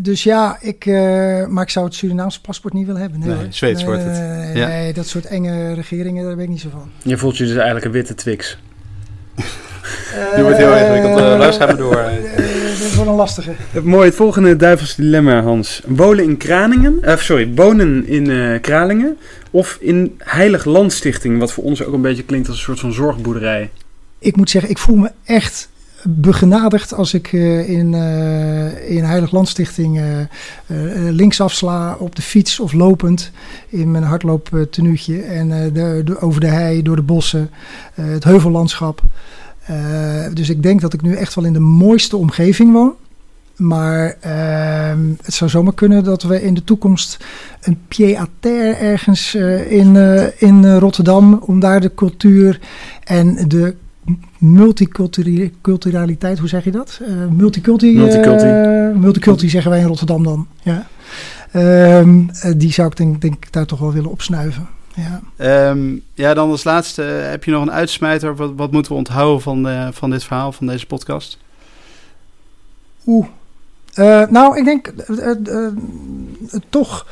dus ja, ik, eh, maar ik zou het Surinaamse paspoort niet willen hebben. Nee, Nee. Zweeds wordt het. Nee, Ja. nee, dat soort enge regeringen, daar ben ik niet zo van. Je voelt je dus eigenlijk een witte Twix. Die wordt heel ingewikkeld. Eh, Lars, ga maar door. Eh, dat is wel een lastige. Het Mooi, het volgende duivelse dilemma, Hans. Wonen in Kraningen, eh, sorry, wonen in eh, Kralingen of in Heilig Landstichting, wat voor ons ook een beetje klinkt als een soort van zorgboerderij. ik moet zeggen, ik voel me echt begenadigd als ik eh, in, eh in Heilig Landstichting eh eh, links afsla op de fiets of lopend in mijn hardlooptenuutje en de, over de hei, door de bossen, het heuvellandschap. Dus ik denk dat ik nu echt wel in de mooiste omgeving woon. Maar ehm, het zou zomaar kunnen dat we in de toekomst een pied-à-terre ergens eh, in, eh, in eh, Rotterdam, om daar de cultuur en de multiculturaliteit, hoe zeg je dat? Eh multiculti, Multiculti. multiculti zeggen wij in Rotterdam dan. Ja. Ehm, eh, die zou ik denk, denk ik daar toch wel willen opsnuiven. Ja. Ehm, ja, dan als laatste, heb je nog een uitsmijter? Wat, wat moeten we onthouden van, van dit verhaal, van deze podcast? Oeh. Eh, nou, ik denk toch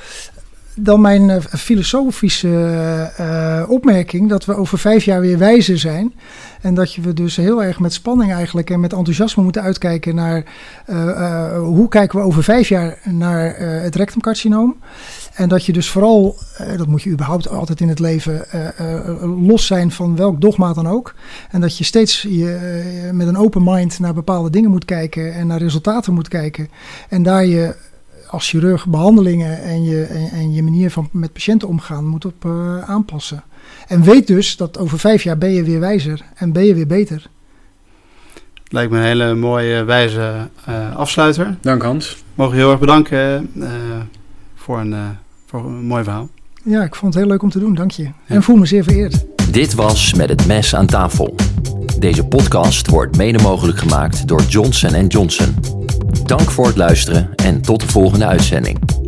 dan mijn eh, filosofische eh, opmerking dat we over vijf jaar weer wijzer zijn. En dat je we dus heel erg met spanning eigenlijk en met enthousiasme moeten uitkijken naar eh, hoe kijken we over vijf jaar naar het rectumcarcinoom. En dat je dus vooral, dat moet je überhaupt altijd in het leven, los zijn van welk dogma dan ook. En dat je steeds je, met een open mind naar bepaalde dingen moet kijken en naar resultaten moet kijken. En daar je als chirurg behandelingen en je, en, en je manier van met patiënten omgaan moet op eh, aanpassen. En weet dus dat over vijf jaar ben je weer wijzer en ben je weer beter. Lijkt me een hele mooie, wijze eh, afsluiter. Dank Hans. Mogen we heel erg bedanken eh, voor, een, eh, voor een mooi verhaal. Ja, ik vond het heel leuk om te doen, dank je. En voel me zeer vereerd. Dit was Met het Mes aan tafel. Deze podcast wordt mede mogelijk gemaakt door Johnson Johnson. Dank voor het luisteren en tot de volgende uitzending.